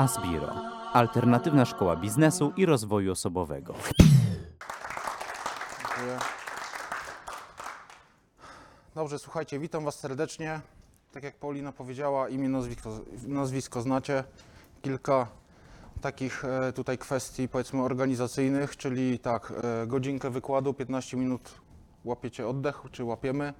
Asbiro, alternatywna szkoła biznesu i rozwoju osobowego. Dziękuję. Dobrze, słuchajcie, witam Was serdecznie. Tak jak Paulina powiedziała, imię, nazwisko, nazwisko znacie. Kilka takich e, tutaj kwestii, powiedzmy, organizacyjnych, czyli tak, e, godzinkę wykładu, 15 minut łapiecie oddech, czy łapiemy.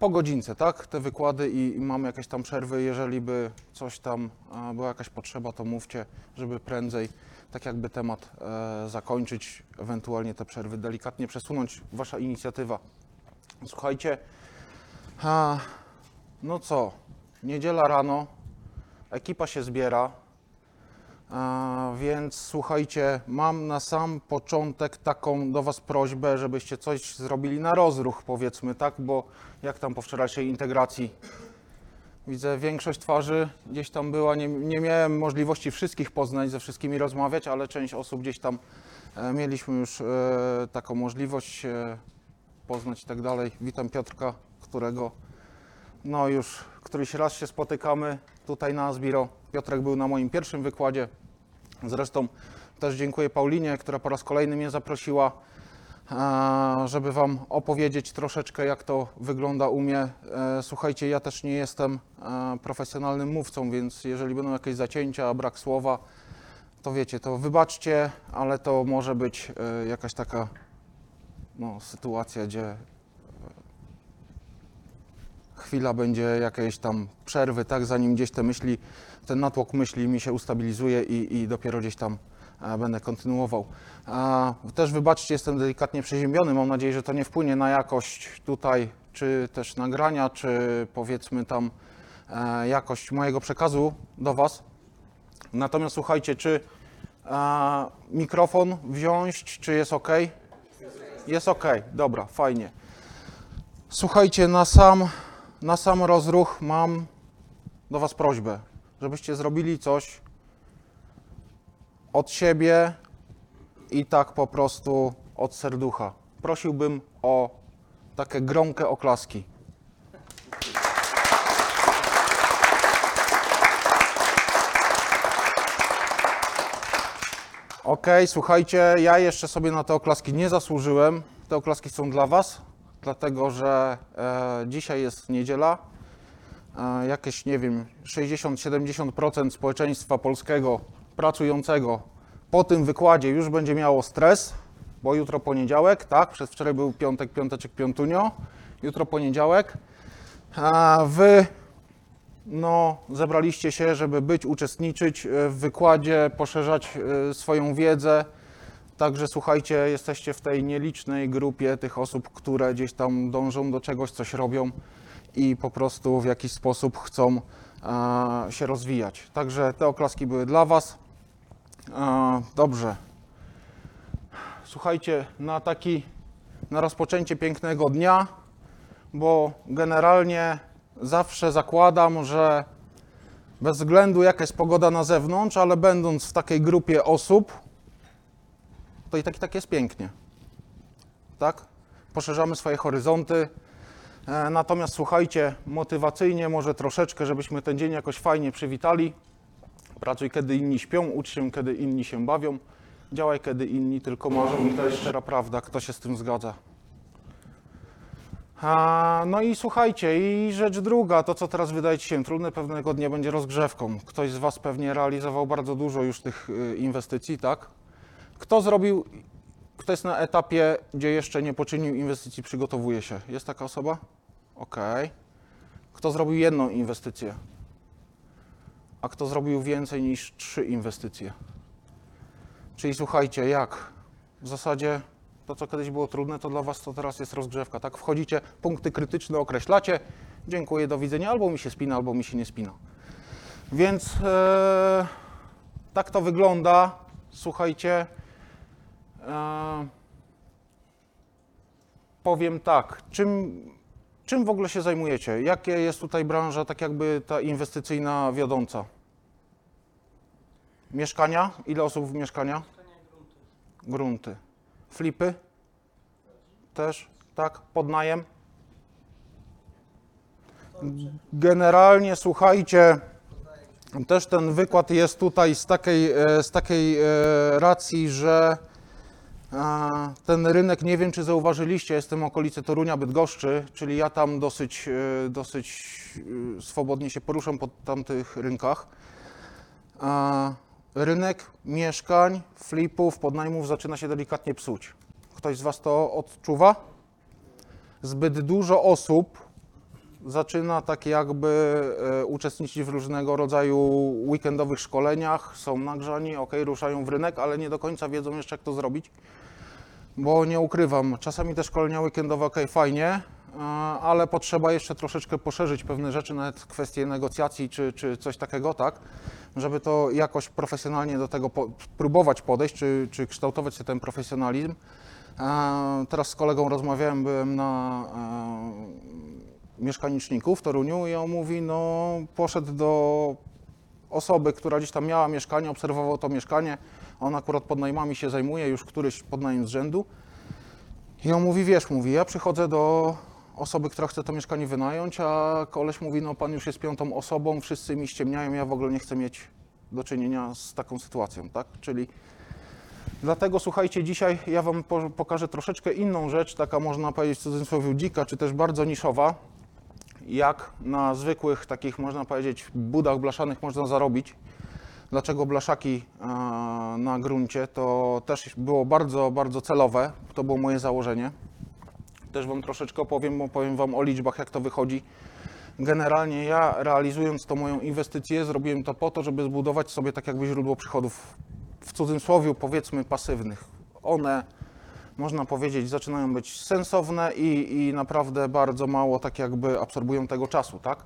Po godzince, tak, te wykłady i, i mamy jakieś tam przerwy. Jeżeli by coś tam e, była jakaś potrzeba, to mówcie, żeby prędzej tak jakby temat e, zakończyć, ewentualnie te przerwy delikatnie przesunąć. Wasza inicjatywa. Słuchajcie, a, no co, niedziela rano, ekipa się zbiera, więc słuchajcie, mam na sam początek taką do Was prośbę, żebyście coś zrobili na rozruch, powiedzmy, tak, bo jak tam po wczorajszej integracji Widzę większość twarzy gdzieś tam była. Nie, nie miałem możliwości wszystkich poznać, ze wszystkimi rozmawiać, ale część osób gdzieś tam e, mieliśmy już e, taką możliwość e, poznać i tak dalej. Witam Piotrka, którego no już któryś raz się spotykamy tutaj na Asbiro. Piotrek był na moim pierwszym wykładzie. Zresztą też dziękuję Paulinie, która po raz kolejny mnie zaprosiła e, żeby Wam opowiedzieć troszeczkę, jak to wygląda u mnie. E, Słuchajcie, ja też nie jestem e, profesjonalnym mówcą, więc jeżeli będą jakieś zacięcia, brak słowa, to wiecie, to wybaczcie, ale to może być jakaś taka no, sytuacja, gdzie chwila będzie jakiejś tam przerwy, tak, zanim gdzieś te myśli, ten natłok myśli mi się ustabilizuje i, i dopiero gdzieś tam e, będę kontynuował. Też wybaczcie, jestem delikatnie przeziębiony. Mam nadzieję, że to nie wpłynie na jakość tutaj, czy też nagrania, czy powiedzmy tam e, jakość mojego przekazu do Was. Natomiast słuchajcie, czy e, mikrofon wziąć, czy jest ok? Jest ok, dobra, fajnie. Słuchajcie, na sam, na sam rozruch mam do Was prośbę, żebyście zrobili coś od siebie i tak po prostu od serducha. Prosiłbym o takie gromkie oklaski. Ok, słuchajcie, ja jeszcze sobie na te oklaski nie zasłużyłem. Te oklaski są dla Was, dlatego że e, dzisiaj jest niedziela. Jakieś, nie wiem, 60-70% społeczeństwa polskiego pracującego po tym wykładzie już będzie miało stres, bo jutro poniedziałek, tak? Przez wczoraj był piątek, piąteczek, piątunio. Jutro poniedziałek. A wy no, zebraliście się, żeby być, uczestniczyć e, w wykładzie, poszerzać e, swoją wiedzę. Także słuchajcie, jesteście w tej nielicznej grupie tych osób, które gdzieś tam dążą do czegoś, coś robią i po prostu w jakiś sposób chcą e, się rozwijać. Także te oklaski były dla Was. E, dobrze. Słuchajcie, na taki, na rozpoczęcie pięknego dnia, bo generalnie zawsze zakładam, że bez względu jaka jest pogoda na zewnątrz, ale będąc w takiej grupie osób, to i tak, i tak jest pięknie. Tak? Poszerzamy swoje horyzonty. E, Natomiast słuchajcie, motywacyjnie może troszeczkę, żebyśmy ten dzień jakoś fajnie przywitali. Pracuj, kiedy inni śpią, ucz się, kiedy inni się bawią. Działaj, kiedy inni tylko marzą. I to jest szczera prawda. Kto się z tym zgadza? A, no i słuchajcie, i rzecz druga, to co teraz wydaje ci się trudne, pewnego dnia będzie rozgrzewką. Ktoś z Was pewnie realizował bardzo dużo już tych y, inwestycji, tak? Kto zrobił, kto jest na etapie, gdzie jeszcze nie poczynił inwestycji, przygotowuje się? Jest taka osoba? Okej. Kto zrobił jedną inwestycję? A kto zrobił więcej niż trzy inwestycje? Czyli słuchajcie, jak? W zasadzie to, co kiedyś było trudne, to dla Was to teraz jest rozgrzewka, tak? Wchodzicie, punkty krytyczne określacie, dziękuję, do widzenia, albo mi się spina, albo mi się nie spina. Więc e, tak to wygląda. Słuchajcie, e, powiem tak, czym, czym w ogóle się zajmujecie? Jakie jest tutaj branża, tak jakby ta inwestycyjna wiodąca? Mieszkania? Ile osób w mieszkania? Grunty. Flipy? Też, tak? Podnajem? Generalnie, słuchajcie, Też ten wykład jest tutaj z takiej, e, z takiej e, racji, że ten rynek, nie wiem czy zauważyliście, jestem w okolicy Torunia, Bydgoszczy, czyli ja tam dosyć, e, dosyć e, swobodnie się poruszam po tamtych rynkach. Rynek mieszkań, flipów, podnajmów zaczyna się delikatnie psuć. Ktoś z Was to odczuwa? Zbyt dużo osób zaczyna tak jakby e, uczestniczyć w różnego rodzaju weekendowych szkoleniach, są nagrzani, ok, ruszają w rynek, ale nie do końca wiedzą jeszcze jak to zrobić, bo nie ukrywam, czasami te szkolenia weekendowe, ok, fajnie, e, ale potrzeba jeszcze troszeczkę poszerzyć pewne rzeczy, nawet kwestie negocjacji czy, czy coś takiego, tak, żeby to jakoś profesjonalnie do tego po, próbować podejść, czy, czy kształtować się ten profesjonalizm. E, Teraz z kolegą rozmawiałem, byłem na e, mieszkaniczniku w Toruniu i on mówi, no poszedł do osoby, która gdzieś tam miała mieszkanie, obserwował to mieszkanie, on akurat podnajmami się zajmuje, już któryś podnajem z rzędu i on mówi, wiesz, mówi, ja przychodzę do osoby, która chce to mieszkanie wynająć, a koleś mówi, no pan już jest piątą osobą, wszyscy mi ściemniają, ja w ogóle nie chcę mieć do czynienia z taką sytuacją, tak? Czyli Dlatego słuchajcie, dzisiaj ja Wam po- pokażę troszeczkę inną rzecz, taka można powiedzieć w cudzysłowie dzika, czy też bardzo niszowa, jak na zwykłych takich, można powiedzieć, budach blaszanych można zarobić. Dlaczego blaszaki e, na gruncie, to też było bardzo, bardzo celowe, to było moje założenie. Też Wam troszeczkę opowiem, opowiem Wam o liczbach, jak to wychodzi. Generalnie ja realizując tą moją inwestycję, zrobiłem to po to, żeby zbudować sobie tak jakby źródło przychodów w cudzysłowie powiedzmy pasywnych. One, można powiedzieć, zaczynają być sensowne i, i naprawdę bardzo mało tak jakby absorbują tego czasu, tak?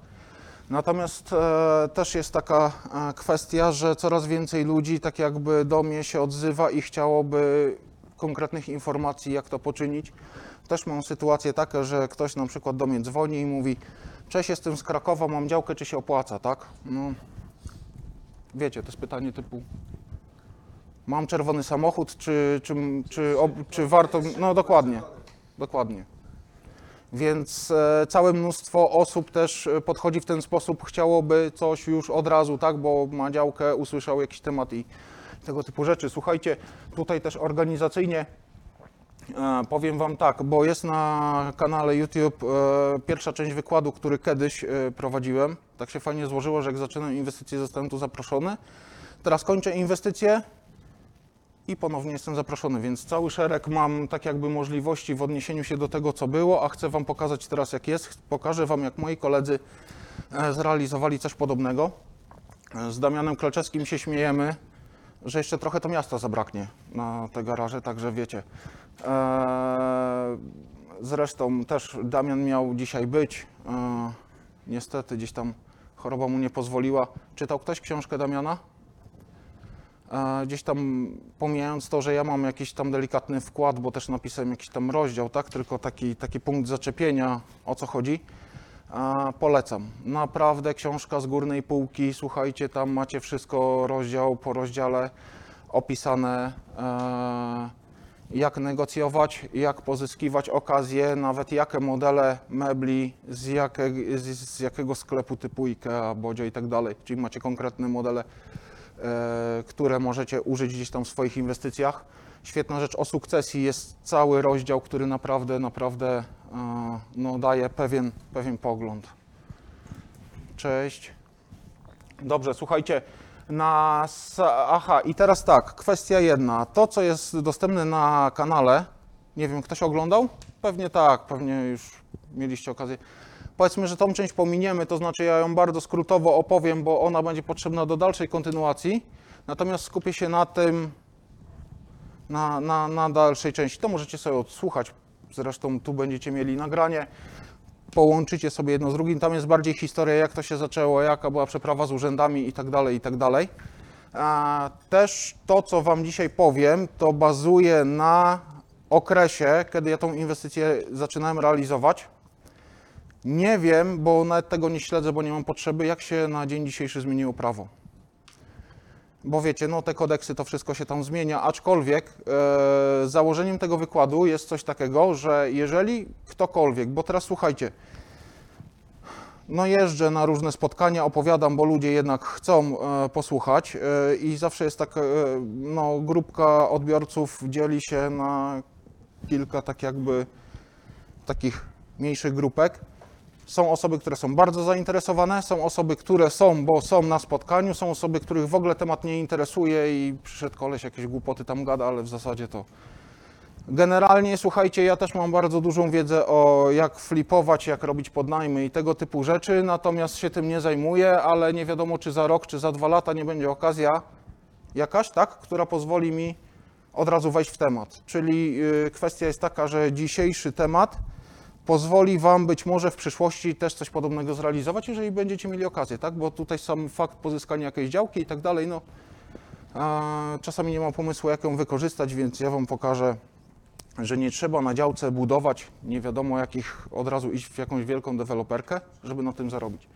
Natomiast e, też jest taka e, kwestia, że coraz więcej ludzi tak jakby do mnie się odzywa i chciałoby konkretnych informacji, jak to poczynić. Też mam sytuację taką, że ktoś na przykład do mnie dzwoni i mówi Cześć, jestem z Krakowa, mam działkę, czy się opłaca, tak? No, wiecie, to jest pytanie typu mam czerwony samochód, czy, czy, czy, ob, czy warto. No dokładnie, dokładnie. Więc e, całe mnóstwo osób też e, podchodzi w ten sposób, chciałoby coś już od razu, tak, bo ma działkę, usłyszał jakiś temat i tego typu rzeczy. Słuchajcie, tutaj też organizacyjnie e, powiem Wam tak, bo jest na kanale YouTube pierwsza część wykładu, który kiedyś prowadziłem. Tak się fajnie złożyło, że jak zaczynam inwestycje, zostałem tu zaproszony. Teraz kończę inwestycje, i ponownie jestem zaproszony, więc cały szereg mam tak jakby możliwości w odniesieniu się do tego, co było, a chcę Wam pokazać teraz, jak jest. Pokażę Wam, jak moi koledzy e, zrealizowali coś podobnego. E, Z Damianem Kleczewskim się śmiejemy, że jeszcze trochę to miasta zabraknie na te garaże, także wiecie. E, Zresztą też Damian miał dzisiaj być. Niestety gdzieś tam choroba mu nie pozwoliła. Czytał ktoś książkę Damiana? Gdzieś tam pomijając to, że ja mam jakiś tam delikatny wkład, bo też napisałem jakiś tam rozdział, tak? Tylko taki, taki punkt zaczepienia, o co chodzi. Polecam. Naprawdę książka z górnej półki. Słuchajcie, tam macie wszystko rozdział po rozdziale opisane, e, jak negocjować, jak pozyskiwać okazję, nawet jakie modele mebli, z, jakie, z, z jakiego sklepu typu IKEA, Bodzio i tak dalej. Czyli macie konkretne modele które możecie użyć gdzieś tam w swoich inwestycjach. Świetna rzecz o sukcesji jest cały rozdział, który naprawdę, naprawdę e, no, daje pewien, pewien pogląd. Cześć. Dobrze, słuchajcie. Na, aha, i teraz tak, kwestia jedna. To, co jest dostępne na kanale, nie wiem, ktoś oglądał? Pewnie tak, pewnie już mieliście okazję. Powiedzmy, że tą część pominiemy, to znaczy ja ją bardzo skrótowo opowiem, bo ona będzie potrzebna do dalszej kontynuacji. Natomiast skupię się na tym, na, na, na dalszej części. To możecie sobie odsłuchać. Zresztą tu będziecie mieli nagranie. Połączycie sobie jedno z drugim. Tam jest bardziej historia, jak to się zaczęło, jaka była przeprawa z urzędami i tak dalej, tak Też to, co Wam dzisiaj powiem, to bazuje na okresie, kiedy ja tą inwestycję zaczynałem realizować. Nie wiem, bo nawet tego nie śledzę, bo nie mam potrzeby, jak się na dzień dzisiejszy zmieniło prawo. Bo wiecie, no te kodeksy, to wszystko się tam zmienia, aczkolwiek e, założeniem tego wykładu jest coś takiego, że jeżeli ktokolwiek, bo teraz słuchajcie, no jeżdżę na różne spotkania, opowiadam, bo ludzie jednak chcą e, posłuchać e, i zawsze jest taka, e, no, grupka odbiorców dzieli się na kilka tak jakby takich mniejszych grupek. Są osoby, które są bardzo zainteresowane, są osoby, które są, bo są na spotkaniu, są osoby, których w ogóle temat nie interesuje i przyszedł koleś, jakieś głupoty tam gada, ale w zasadzie to Generalnie, słuchajcie, ja też mam bardzo dużą wiedzę o jak flipować, jak robić podnajmy i tego typu rzeczy, natomiast się tym nie zajmuję, ale nie wiadomo, czy za rok, czy za dwa lata nie będzie okazja jakaś, tak, która pozwoli mi od razu wejść w temat. Czyli y, kwestia jest taka, że dzisiejszy temat pozwoli Wam być może w przyszłości też coś podobnego zrealizować, jeżeli będziecie mieli okazję, tak, bo tutaj sam fakt pozyskania jakiejś działki i tak dalej, no, a, czasami nie mam pomysłu, jak ją wykorzystać, więc ja Wam pokażę że nie trzeba na działce budować nie wiadomo jakich, od razu iść w jakąś wielką deweloperkę, żeby na tym zarobić.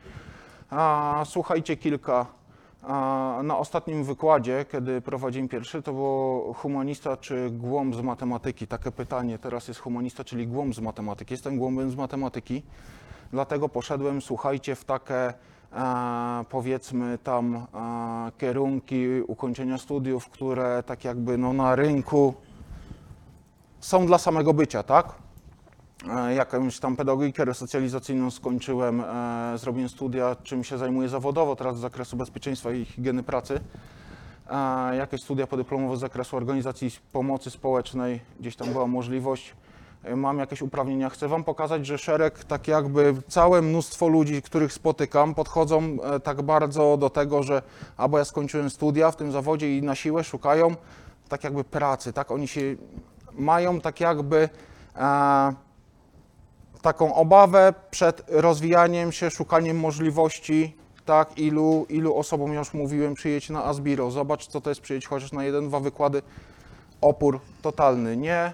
A, słuchajcie, kilka. Na ostatnim wykładzie, kiedy prowadziłem pierwszy, to było humanista czy głąb z matematyki. Takie pytanie, teraz jest humanista, czyli głąb z matematyki. Jestem głąbem z matematyki, dlatego poszedłem, słuchajcie, w takie e, powiedzmy tam e, kierunki ukończenia studiów, które tak jakby no, na rynku są dla samego bycia, tak? E, Jakąś tam pedagogikę resocjalizacyjną skończyłem, e, zrobiłem studia, czym się zajmuję zawodowo, teraz z zakresu bezpieczeństwa i higieny pracy. E, Jakieś studia podyplomowe z zakresu organizacji pomocy społecznej, gdzieś tam była możliwość. Mam jakieś uprawnienia. Chcę Wam pokazać, że szereg, tak jakby całe mnóstwo ludzi, których spotykam, podchodzą tak bardzo do tego, że albo ja skończyłem studia w tym zawodzie i na siłę szukają tak jakby pracy, tak? Oni się mają tak jakby taką obawę przed rozwijaniem się, szukaniem możliwości, tak, ilu, ilu osobom już mówiłem, przyjedź na Asbiro, zobacz co to jest przyjedź chociaż na jeden, dwa wykłady, opór totalny, nie,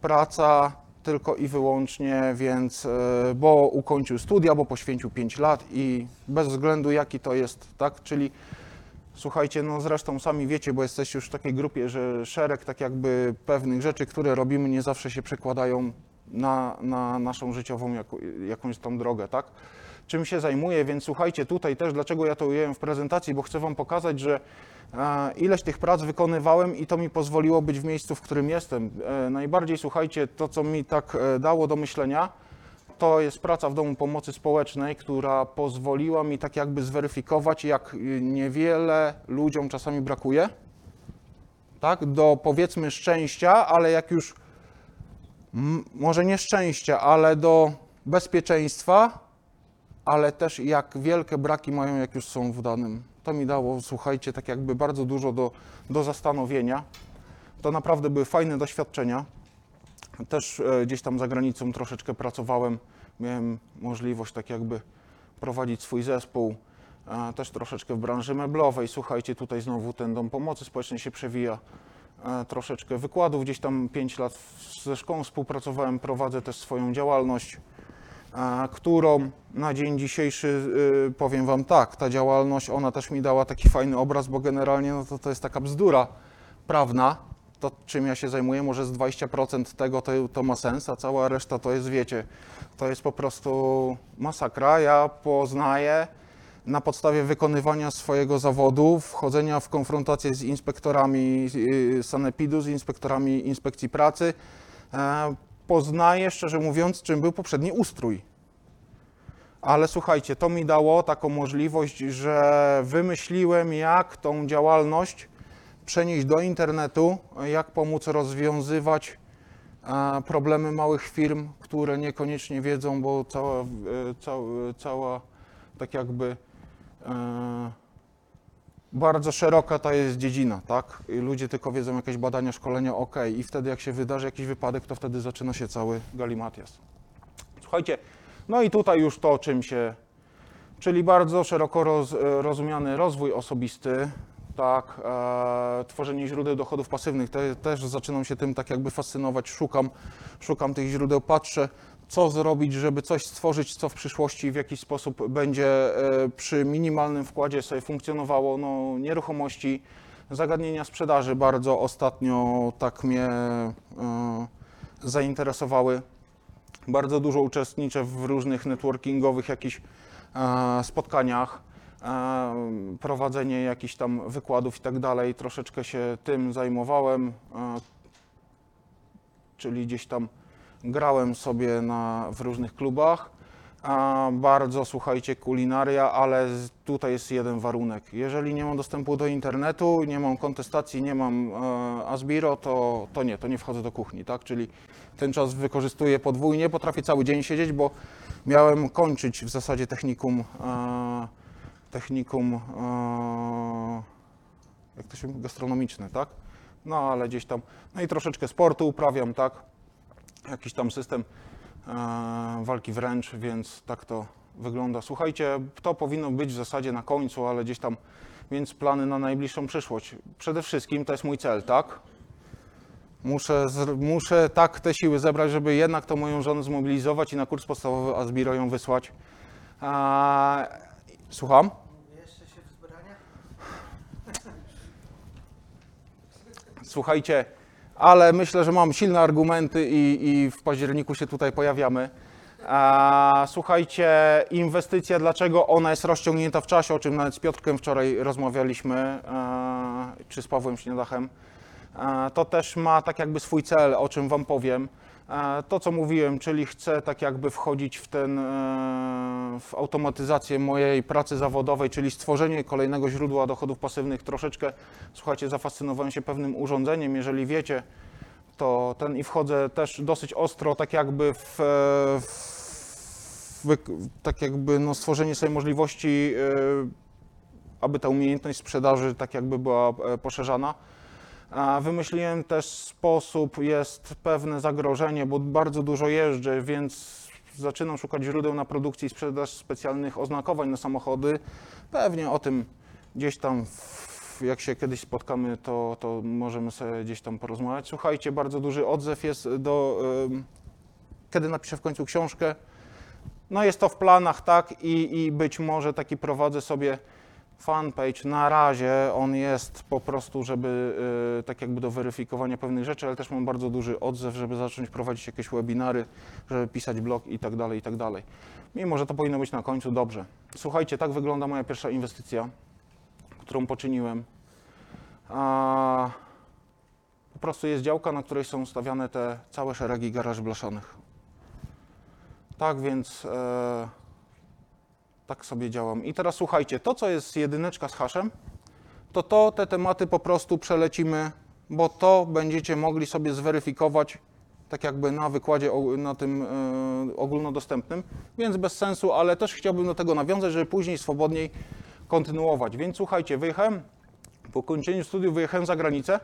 praca tylko i wyłącznie, więc, e, bo ukończył studia, bo poświęcił 5 lat i bez względu jaki to jest, tak, czyli Słuchajcie, no zresztą sami wiecie, bo jesteście już w takiej grupie, że szereg tak jakby pewnych rzeczy, które robimy, nie zawsze się przekładają na, na naszą życiową jako, jakąś tam drogę, tak? Czym się zajmuję, więc słuchajcie, tutaj też, dlaczego ja to ujęłem w prezentacji, bo chcę Wam pokazać, że e, ileś tych prac wykonywałem i to mi pozwoliło być w miejscu, w którym jestem. E, najbardziej, słuchajcie, to co mi tak e, dało do myślenia, to jest praca w Domu Pomocy Społecznej, która pozwoliła mi tak jakby zweryfikować, jak niewiele ludziom czasami brakuje, tak, do powiedzmy szczęścia, ale jak już, może nie szczęścia, ale do bezpieczeństwa, ale też jak wielkie braki mają, jak już są w danym. To mi dało, słuchajcie, tak jakby bardzo dużo do, do zastanowienia. To naprawdę były fajne doświadczenia. Też e, gdzieś tam za granicą troszeczkę pracowałem, miałem możliwość tak jakby prowadzić swój zespół, e, też troszeczkę w branży meblowej. Słuchajcie, tutaj znowu ten dom pomocy społecznej się przewija. E, Troszeczkę wykładów, gdzieś tam 5 lat ze szkołą współpracowałem, prowadzę też swoją działalność, e, którą na dzień dzisiejszy y, powiem Wam tak, ta działalność, ona też mi dała taki fajny obraz, bo generalnie no to, to jest taka bzdura prawna, to czym ja się zajmuję, może z 20% tego to, to ma sens, a cała reszta to jest, wiecie, to jest po prostu masakra. Ja poznaję na podstawie wykonywania swojego zawodu, wchodzenia w konfrontację z inspektorami y, sanepidu, z inspektorami inspekcji pracy, e, poznaję, szczerze mówiąc, czym był poprzedni ustrój. Ale słuchajcie, to mi dało taką możliwość, że wymyśliłem, jak tą działalność przenieść do internetu, jak pomóc rozwiązywać e, problemy małych firm, które niekoniecznie wiedzą, bo cała, e, cała, cała tak jakby bardzo szeroka ta jest dziedzina, tak? I ludzie tylko wiedzą jakieś badania, szkolenia, ok, i wtedy jak się wydarzy jakiś wypadek, to wtedy zaczyna się cały galimatias. Słuchajcie, no i tutaj już to, czym się, czyli bardzo szeroko roz, rozumiany rozwój osobisty, tak, e, tworzenie źródeł dochodów pasywnych, te, też zaczynam się tym tak jakby fascynować, szukam, szukam tych źródeł, patrzę, co zrobić, żeby coś stworzyć, co w przyszłości w jakiś sposób będzie e, przy minimalnym wkładzie sobie funkcjonowało, no, nieruchomości, zagadnienia sprzedaży bardzo ostatnio tak mnie e, zainteresowały. Bardzo dużo uczestniczę w różnych networkingowych jakichś e, spotkaniach, prowadzenie jakichś tam wykładów i tak dalej. Troszeczkę się tym zajmowałem, czyli gdzieś tam grałem sobie na, w różnych klubach. A bardzo słuchajcie kulinaria, ale tutaj jest jeden warunek. Jeżeli nie mam dostępu do internetu, nie mam kontestacji, nie mam e, Asbiro, to, to nie, to nie wchodzę do kuchni, tak? Czyli ten czas wykorzystuję podwójnie, potrafię cały dzień siedzieć, bo miałem kończyć w zasadzie technikum, e, technikum, e, jak to się mówi, gastronomiczne, tak? No ale gdzieś tam, no i troszeczkę sportu uprawiam, tak? Jakiś tam system e, walki wręcz, więc tak to wygląda. Słuchajcie, to powinno być w zasadzie na końcu, ale gdzieś tam, więc plany na najbliższą przyszłość. Przede wszystkim to jest mój cel, tak? Muszę, muszę tak te siły zebrać, żeby jednak tą moją żonę zmobilizować i na kurs podstawowy Asbiro ją wysłać. A, słucham? Jeszcze się w zbraniach? Słuchajcie, ale myślę, że mam silne argumenty i, i w październiku się tutaj pojawiamy. A, słuchajcie, inwestycja, dlaczego ona jest rozciągnięta w czasie, o czym nawet z Piotrkiem wczoraj rozmawialiśmy, a, czy z Pawłem Śniadachem, a, to też ma tak jakby swój cel, o czym Wam powiem. A, To, co mówiłem, czyli chcę tak jakby wchodzić w ten, e, w automatyzację mojej pracy zawodowej, czyli stworzenie kolejnego źródła dochodów pasywnych. Troszeczkę, słuchajcie, zafascynowałem się pewnym urządzeniem. Jeżeli wiecie, to ten i wchodzę też dosyć ostro, tak jakby w, e, w tak jakby no, stworzenie sobie możliwości, e, aby ta umiejętność sprzedaży tak jakby była e, poszerzana. Wymyśliłem też sposób, jest pewne zagrożenie, bo bardzo dużo jeżdżę, więc zaczynam szukać źródeł na produkcję i sprzedaż specjalnych oznakowań na samochody. Pewnie o tym gdzieś tam, jak się kiedyś spotkamy, to, to możemy sobie gdzieś tam porozmawiać. Słuchajcie, bardzo duży odzew jest do, kiedy napiszę w końcu książkę. No jest to w planach, tak, i, i być może taki prowadzę sobie fanpage. Na razie on jest po prostu, żeby y, tak jakby do weryfikowania pewnych rzeczy, ale też mam bardzo duży odzew, żeby zacząć prowadzić jakieś webinary, żeby pisać blog i tak dalej, i tak dalej. Mimo, że to powinno być na końcu dobrze. Słuchajcie, tak wygląda moja pierwsza inwestycja, którą poczyniłem. A, po prostu jest działka, na której są stawiane te całe szeregi garaży blaszanych. Tak więc e, tak sobie działam. I teraz słuchajcie, to co jest jedyneczka z haszem, to to te tematy po prostu przelecimy, bo to będziecie mogli sobie zweryfikować tak jakby na wykładzie na tym e, ogólnodostępnym, więc bez sensu, ale też chciałbym do tego nawiązać, żeby później swobodniej kontynuować. Więc słuchajcie, wyjechałem, po ukończeniu studiów wyjechałem za granicę,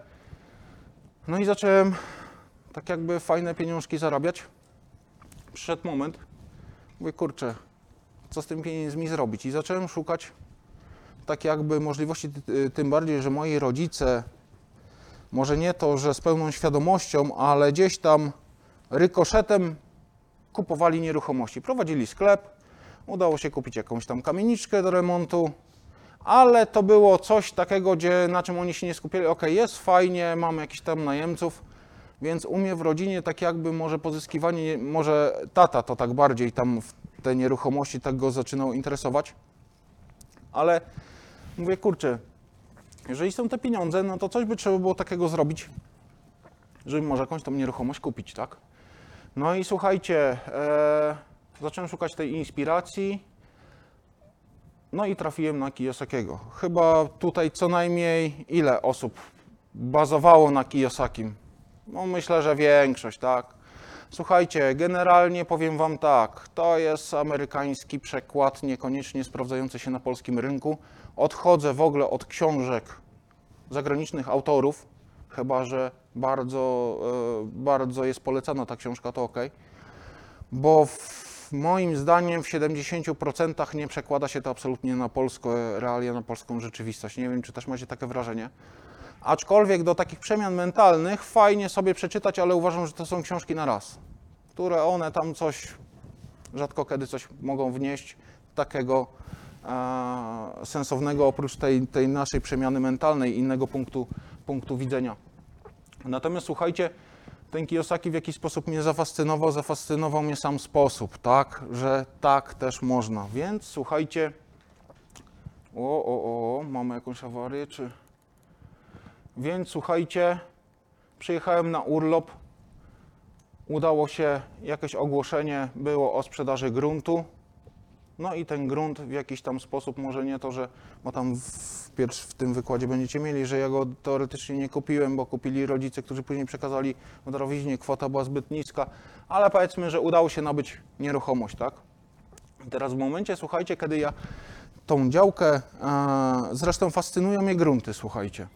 no i zacząłem tak jakby fajne pieniążki zarabiać. Przyszedł moment, mówię, kurczę, co z tymi pieniędzmi zrobić? I zacząłem szukać tak jakby możliwości, ty- tym bardziej, że moi rodzice, może nie to, że z pełną świadomością, ale gdzieś tam rykoszetem kupowali nieruchomości. Prowadzili sklep, udało się kupić jakąś tam kamieniczkę do remontu, ale to było coś takiego, gdzie, na czym oni się nie skupiali. Ok, jest fajnie, mamy jakichś tam najemców, więc u mnie w rodzinie tak jakby może pozyskiwanie, może tata to tak bardziej tam te nieruchomości tak go zaczynał interesować. Ale mówię, kurczę, jeżeli są te pieniądze, no to coś by trzeba było takiego zrobić, żeby może jakąś tam nieruchomość kupić, tak? No i słuchajcie, e, zacząłem szukać tej inspiracji. No i trafiłem na Kiyosakiego. Chyba tutaj co najmniej ile osób bazowało na Kiyosakim? No myślę, że większość, tak. Słuchajcie, generalnie powiem Wam tak, to jest amerykański przekład, niekoniecznie sprawdzający się na polskim rynku. Odchodzę w ogóle od książek zagranicznych autorów, chyba że bardzo, e, bardzo jest polecana ta książka, to ok. Bo w, moim zdaniem w 70% nie przekłada się to absolutnie na polskie realia, na polską rzeczywistość. Nie wiem, czy też macie takie wrażenie. Aczkolwiek do takich przemian mentalnych fajnie sobie przeczytać, ale uważam, że to są książki na raz, które one tam coś, rzadko kiedy coś mogą wnieść takiego e, sensownego oprócz tej, tej naszej przemiany mentalnej, innego punktu, punktu widzenia. Natomiast słuchajcie, ten Kiyosaki w jakiś sposób mnie zafascynował, zafascynował mnie sam sposób, tak, że tak też można. Więc słuchajcie, o, o, o, mamy jakąś awarię, czy... Więc słuchajcie, przyjechałem na urlop, udało się, jakieś ogłoszenie było o sprzedaży gruntu, no i ten grunt w jakiś tam sposób, może nie to, że, bo tam w, w tym wykładzie będziecie mieli, że ja go teoretycznie nie kupiłem, bo kupili rodzice, którzy później przekazali w darowiźnie, kwota była zbyt niska, ale powiedzmy, że udało się nabyć nieruchomość, tak? Teraz w momencie, słuchajcie, kiedy ja tą działkę, e, zresztą fascynują mnie grunty, słuchajcie.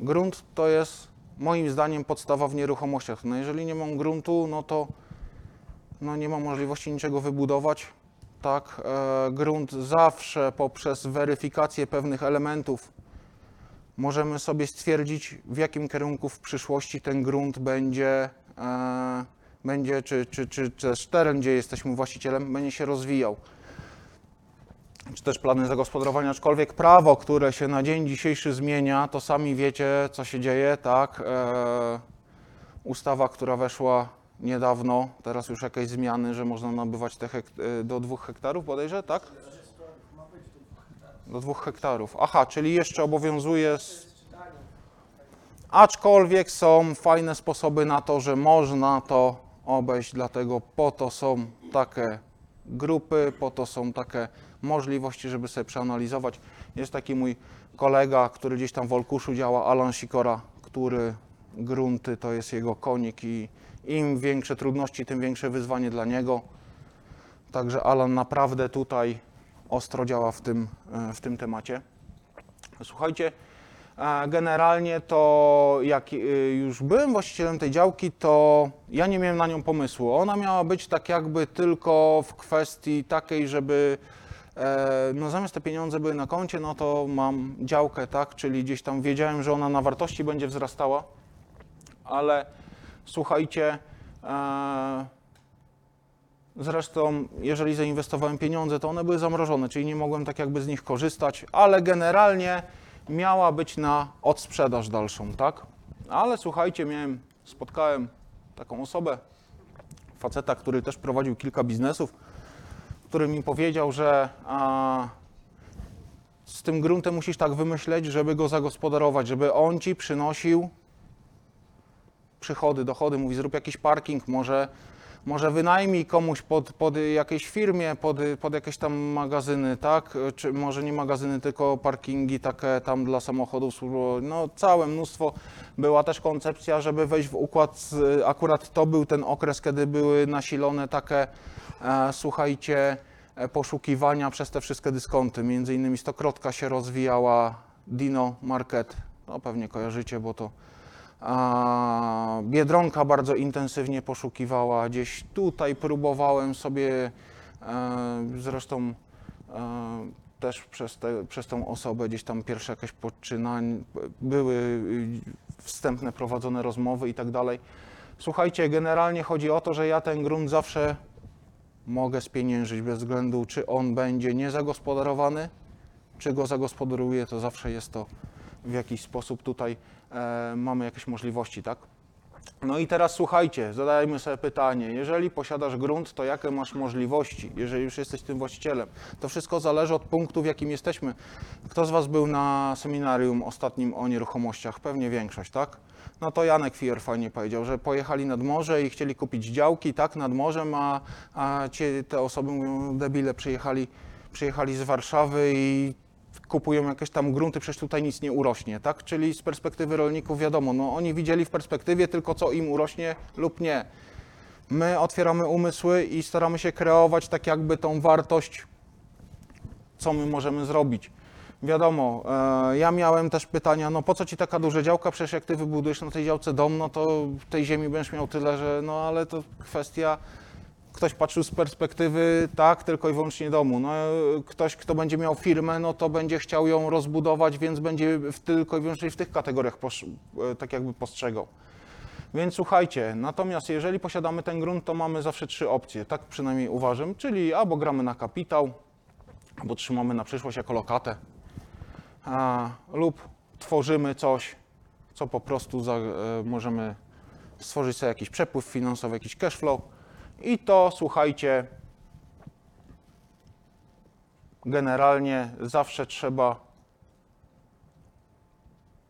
Grunt to jest moim zdaniem podstawa w nieruchomościach. No jeżeli nie mam gruntu, no to no nie ma możliwości niczego wybudować. Tak, e, grunt zawsze poprzez weryfikację pewnych elementów możemy sobie stwierdzić, w jakim kierunku w przyszłości ten grunt będzie, e, będzie czy, czy, czy, czy też teren, gdzie jesteśmy właścicielem, będzie się rozwijał. Czy też plany zagospodarowania, aczkolwiek prawo, które się na dzień dzisiejszy zmienia, to sami wiecie, co się dzieje, tak? E, ustawa, która weszła niedawno, teraz już jakieś zmiany, że można nabywać te y, do dwóch hektarów bodajże, tak? Do dwóch hektarów. Aha, czyli jeszcze obowiązuje. Aczkolwiek są fajne sposoby na to, że można to obejść, dlatego po to są takie grupy, po to są takie możliwości, żeby sobie przeanalizować. Jest taki mój kolega, który gdzieś tam w Olkuszu działa, Alan Sikora, który grunty to jest jego konik i im większe trudności, tym większe wyzwanie dla niego. Także Alan naprawdę tutaj ostro działa w tym, e, w tym temacie. Słuchajcie, e, generalnie to jak e, już byłem właścicielem tej działki, to ja nie miałem na nią pomysłu. Ona miała być tak jakby tylko w kwestii takiej, żeby no zamiast te pieniądze były na koncie, no to mam działkę, tak, czyli gdzieś tam wiedziałem, że ona na wartości będzie wzrastała, ale słuchajcie, e, zresztą jeżeli zainwestowałem pieniądze, to one były zamrożone, czyli nie mogłem tak jakby z nich korzystać, ale generalnie miała być na odsprzedaż dalszą, tak? Ale słuchajcie, miałem, spotkałem taką osobę, faceta, który też prowadził kilka biznesów, który mi powiedział, że a, z tym gruntem musisz tak wymyśleć, żeby go zagospodarować, żeby on ci przynosił przychody, dochody. Mówi, zrób jakiś parking, może, może wynajmij komuś pod, pod jakiejś firmie, pod, pod jakieś tam magazyny, tak? Czy może nie magazyny, tylko parkingi takie tam dla samochodów służbowych. No całe mnóstwo. Była też koncepcja, żeby wejść w układ, z, akurat to był ten okres, kiedy były nasilone takie, e, słuchajcie, e, poszukiwania przez te wszystkie dyskonty. Między innymi Stokrotka się rozwijała, Dino Market, no pewnie kojarzycie, bo to Biedronka bardzo intensywnie poszukiwała. Gdzieś tutaj próbowałem sobie, e, zresztą e, też przez, te, przez tą osobę gdzieś tam pierwsze jakieś poczynań, były wstępne prowadzone rozmowy i tak dalej. Słuchajcie, generalnie chodzi o to, że ja ten grunt zawsze mogę spieniężyć bez względu, czy on będzie niezagospodarowany, czy go zagospodaruję, to zawsze jest to w jakiś sposób tutaj e, mamy jakieś możliwości, tak? No i teraz słuchajcie, zadajmy sobie pytanie, jeżeli posiadasz grunt, to jakie masz możliwości, jeżeli już jesteś tym właścicielem? To wszystko zależy od punktu, w jakim jesteśmy. Kto z Was był na seminarium ostatnim o nieruchomościach? Pewnie większość, tak? No to Janek Fier fajnie powiedział, że pojechali nad morze i chcieli kupić działki, tak, nad morzem, a, a ci, te osoby mówią, debile, przyjechali, przyjechali z Warszawy i kupują jakieś tam grunty, przecież tutaj nic nie urośnie, tak? Czyli z perspektywy rolników wiadomo, no oni widzieli w perspektywie tylko co im urośnie lub nie. My otwieramy umysły i staramy się kreować tak jakby tą wartość, co my możemy zrobić. Wiadomo, e, ja miałem też pytania, no po co ci taka duża działka, przecież jak ty wybudujesz na tej działce dom, no to tej ziemi będziesz miał tyle, że no ale to kwestia ktoś patrzył z perspektywy tak, tylko i wyłącznie domu. No, ktoś, kto będzie miał firmę, no to będzie chciał ją rozbudować, więc będzie w, tylko i wyłącznie w tych kategoriach e, tak jakby postrzegał. Więc słuchajcie, natomiast jeżeli posiadamy ten grunt, to mamy zawsze trzy opcje, tak przynajmniej uważam, czyli albo gramy na kapitał, albo trzymamy na przyszłość jako lokatę, a, lub tworzymy coś, co po prostu za, e, możemy stworzyć sobie jakiś przepływ finansowy, jakiś cash flow i to słuchajcie, generalnie zawsze trzeba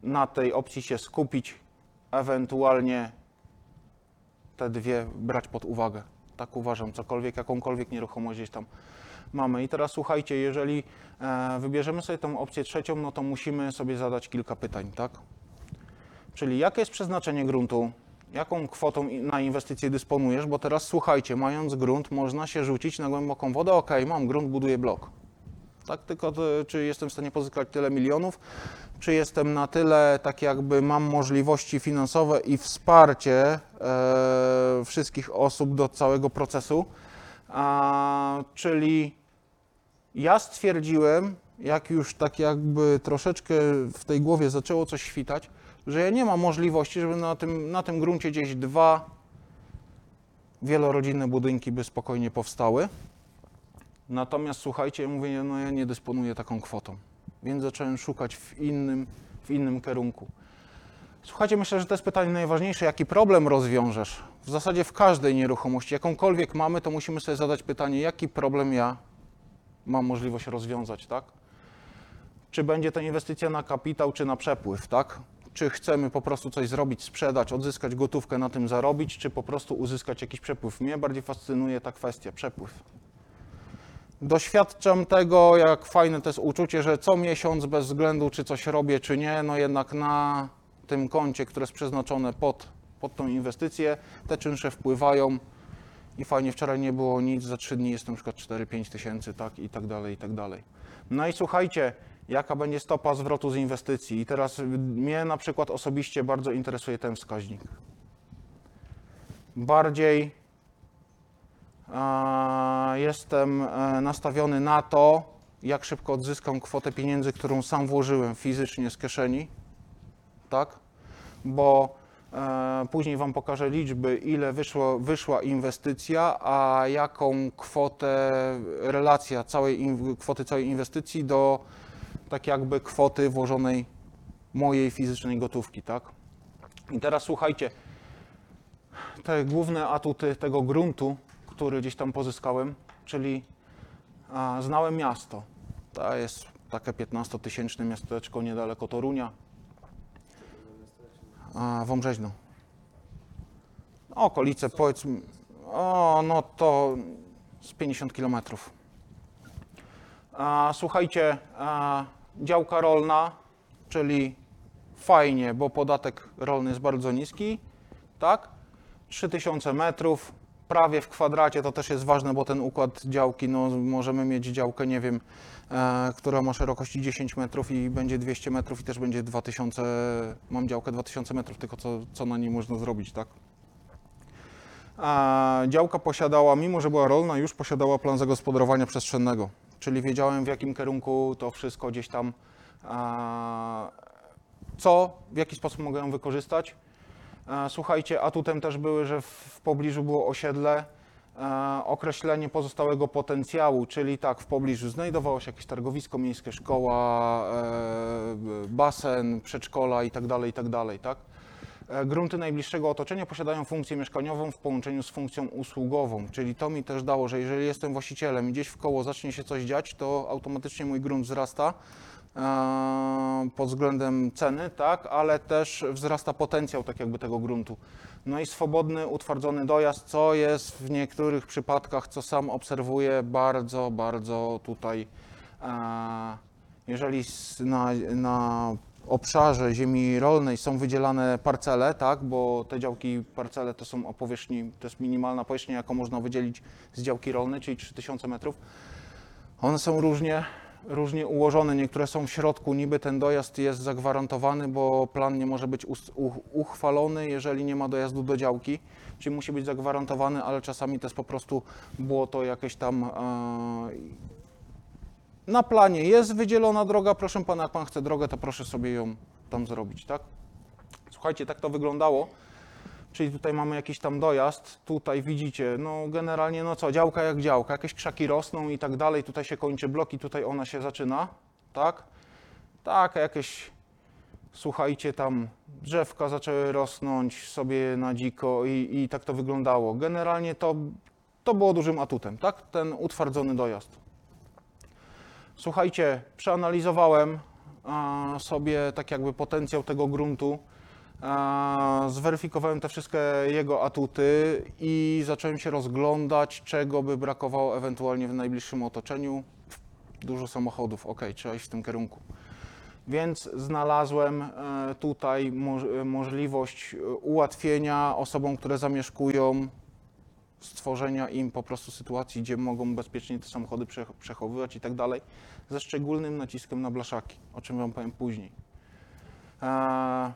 na tej opcji się skupić, ewentualnie te dwie brać pod uwagę. Tak uważam, cokolwiek, jakąkolwiek nieruchomość gdzieś tam mamy. I teraz słuchajcie, jeżeli e, wybierzemy sobie tą opcję trzecią, no to musimy sobie zadać kilka pytań, tak? Czyli jakie jest przeznaczenie gruntu, jaką kwotą na inwestycje dysponujesz, bo teraz słuchajcie, mając grunt, można się rzucić na głęboką wodę, ok, mam grunt, buduję blok. Tak, tylko to, czy jestem w stanie pozyskać tyle milionów, czy jestem na tyle, tak jakby mam możliwości finansowe i wsparcie e, wszystkich osób do całego procesu. A, czyli ja stwierdziłem, jak już tak jakby troszeczkę w tej głowie zaczęło coś świtać, że ja nie mam możliwości, żeby na tym, na tym gruncie gdzieś dwa wielorodzinne budynki by spokojnie powstały. Natomiast słuchajcie, mówię, no ja nie dysponuję taką kwotą, więc zacząłem szukać w innym, w innym kierunku. Słuchajcie, myślę, że to jest pytanie najważniejsze, jaki problem rozwiążesz? W zasadzie w każdej nieruchomości, jakąkolwiek mamy, to musimy sobie zadać pytanie, jaki problem ja mam możliwość rozwiązać, tak? Czy będzie to inwestycja na kapitał, czy na przepływ, tak? Czy chcemy po prostu coś zrobić, sprzedać, odzyskać gotówkę, na tym zarobić, czy po prostu uzyskać jakiś przepływ? Mnie bardziej fascynuje ta kwestia, przepływ. Doświadczam tego, jak fajne to jest uczucie, że co miesiąc, bez względu czy coś robię, czy nie, no jednak na tym koncie, które jest przeznaczone pod, pod tą inwestycję, te czynsze wpływają i fajnie, wczoraj nie było nic, za trzy dni jest na przykład 4-5 tysięcy, tak i tak dalej, i tak dalej. No i słuchajcie, jaka będzie stopa zwrotu z inwestycji? I teraz mnie na przykład osobiście bardzo interesuje ten wskaźnik. Bardziej a, jestem e, nastawiony na to, jak szybko odzyskam kwotę pieniędzy, którą sam włożyłem fizycznie z kieszeni, tak? Bo e, później Wam pokażę liczby, ile wyszło, wyszła inwestycja, a jaką kwotę, relacja całej kwoty całej inwestycji do tak jakby kwoty włożonej mojej fizycznej gotówki, tak? I teraz słuchajcie, te główne atuty tego gruntu, który gdzieś tam pozyskałem, czyli a, znałem miasto. To jest takie 15-tysięczne miasteczko niedaleko Torunia, a, Wąbrzeźno. Okolice powiedzmy, o, no to z 50 kilometrów. Słuchajcie, działka rolna, czyli fajnie, bo podatek rolny jest bardzo niski, tak? 3000 metrów, prawie w kwadracie, to też jest ważne, bo ten układ działki, no możemy mieć działkę, nie wiem, e, która ma szerokości 10 metrów i będzie 200 metrów i też będzie 2000, mam działkę 2000 metrów, tylko co, co na niej można zrobić, tak? A działka posiadała, mimo że była rolna, już posiadała plan zagospodarowania przestrzennego, czyli wiedziałem w jakim kierunku to wszystko gdzieś tam, co, w jaki sposób mogę ją wykorzystać. Słuchajcie, atutem też były, że w- pobliżu było osiedle, określenie pozostałego potencjału, czyli tak, w pobliżu znajdowało się jakieś targowisko miejskie, szkoła, e, basen, przedszkola itd., itd., tak? E, Grunty najbliższego otoczenia posiadają funkcję mieszkaniową w połączeniu z funkcją usługową, czyli to mi też dało, że jeżeli jestem właścicielem i gdzieś w koło zacznie się coś dziać, to automatycznie mój grunt wzrasta e, pod względem ceny, tak, ale też wzrasta potencjał tak jakby tego gruntu. No i swobodny, utwardzony dojazd, co jest w niektórych przypadkach, co sam obserwuję, bardzo, bardzo tutaj, e, jeżeli na, na obszarze ziemi rolnej są wydzielane parcele, tak, bo te działki, parcele to są o powierzchni, to jest minimalna powierzchnia, jaką można wydzielić z działki rolnej, czyli 3000 metrów. One są różnie, różnie ułożone. Niektóre są w środku, niby ten dojazd jest zagwarantowany, bo plan nie może być uchwalony, jeżeli nie ma dojazdu do działki, czyli musi być zagwarantowany, ale czasami to jest po prostu błoto jakieś tam. E, na planie jest wydzielona droga, proszę pana, jak pan chce drogę, to proszę sobie ją tam zrobić, tak? Słuchajcie, tak to wyglądało. Czyli tutaj mamy jakiś tam dojazd, tutaj widzicie, no generalnie no co, działka jak działka, jakieś krzaki rosną i tak dalej, tutaj się kończy blok i tutaj ona się zaczyna, tak? Tak, jakieś Słuchajcie, tam drzewka zaczęły rosnąć sobie na dziko i, i tak to wyglądało. Generalnie to, to było dużym atutem, tak? Ten utwardzony dojazd. Słuchajcie, przeanalizowałem a, sobie tak jakby potencjał tego gruntu, a, zweryfikowałem te wszystkie jego atuty i zacząłem się rozglądać, czego by brakowało ewentualnie w najbliższym otoczeniu. Dużo samochodów, ok, trzeba iść w tym kierunku. Więc znalazłem e, tutaj moż- e, możliwość e, ułatwienia osobom, które zamieszkują, stworzenia im po prostu sytuacji, gdzie mogą bezpiecznie te samochody prze- przechowywać i tak dalej, ze szczególnym naciskiem na blaszaki, o czym Wam powiem później. E,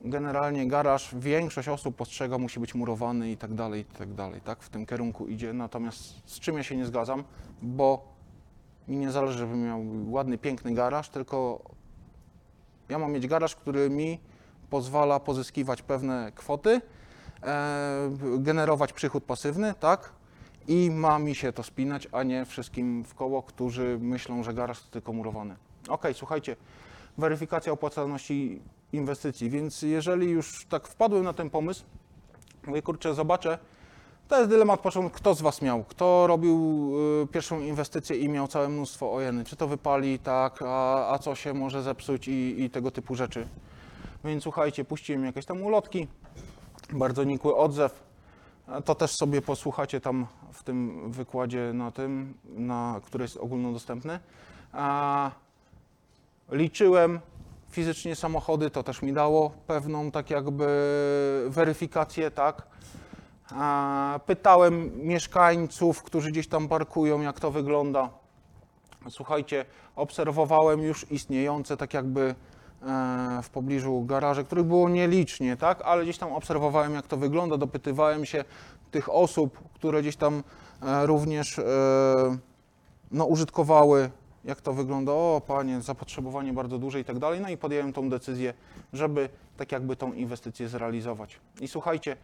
Generalnie garaż, większość osób postrzega, musi być murowany i tak dalej, i tak dalej, tak? W tym kierunku idzie, natomiast z czym ja się nie zgadzam, bo mi nie zależy, żebym miał ładny, piękny garaż, tylko ja mam mieć garaż, który mi pozwala pozyskiwać pewne kwoty, generować przychód pasywny, tak? I ma mi się to spinać, a nie wszystkim w koło, którzy myślą, że garaż to tylko murowany. Ok, słuchajcie, weryfikacja opłacalności inwestycji, więc jeżeli już tak wpadłem na ten pomysł, mówię, kurczę, zobaczę, to jest dylemat początku, kto z Was miał, kto robił y, pierwszą inwestycję i miał całe mnóstwo ojeny, czy to wypali, tak, a, a co się może zepsuć i, i tego typu rzeczy. Więc słuchajcie, puściłem jakieś tam ulotki, bardzo nikły odzew, to też sobie posłuchacie tam w tym wykładzie na tym, na, który jest ogólnodostępny. A, liczyłem fizycznie samochody, to też mi dało pewną tak jakby weryfikację, tak. A, Pytałem mieszkańców, którzy gdzieś tam parkują, jak to wygląda. Słuchajcie, obserwowałem już istniejące tak jakby w pobliżu garaże, których było nielicznie, tak? Ale gdzieś tam obserwowałem, jak to wygląda, dopytywałem się tych osób, które gdzieś tam e, również e, no, użytkowały, jak to wygląda. O, panie, zapotrzebowanie bardzo duże i tak dalej. No i podjąłem tą decyzję, żeby tak jakby tą inwestycję zrealizować. I słuchajcie,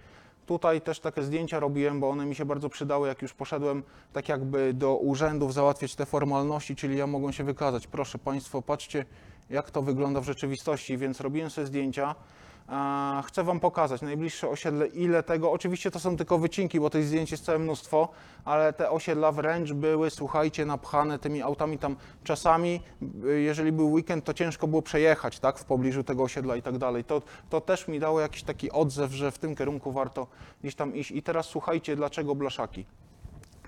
Tutaj też takie zdjęcia robiłem, bo one mi się bardzo przydały, jak już poszedłem tak jakby do urzędów załatwiać te formalności, czyli ja mogłem się wykazać. Proszę Państwo, patrzcie, jak to wygląda w rzeczywistości, więc robiłem sobie zdjęcia. Chcę Wam pokazać najbliższe osiedle, ile tego. Oczywiście to są tylko wycinki, bo tych zdjęć jest całe mnóstwo, ale te osiedla wręcz były, słuchajcie, napchane tymi autami tam. Czasami, jeżeli był weekend, to ciężko było przejechać, tak, w pobliżu tego osiedla i tak dalej. To, to też mi dało jakiś taki odzew, że w tym kierunku warto gdzieś tam iść. I teraz słuchajcie, dlaczego blaszaki?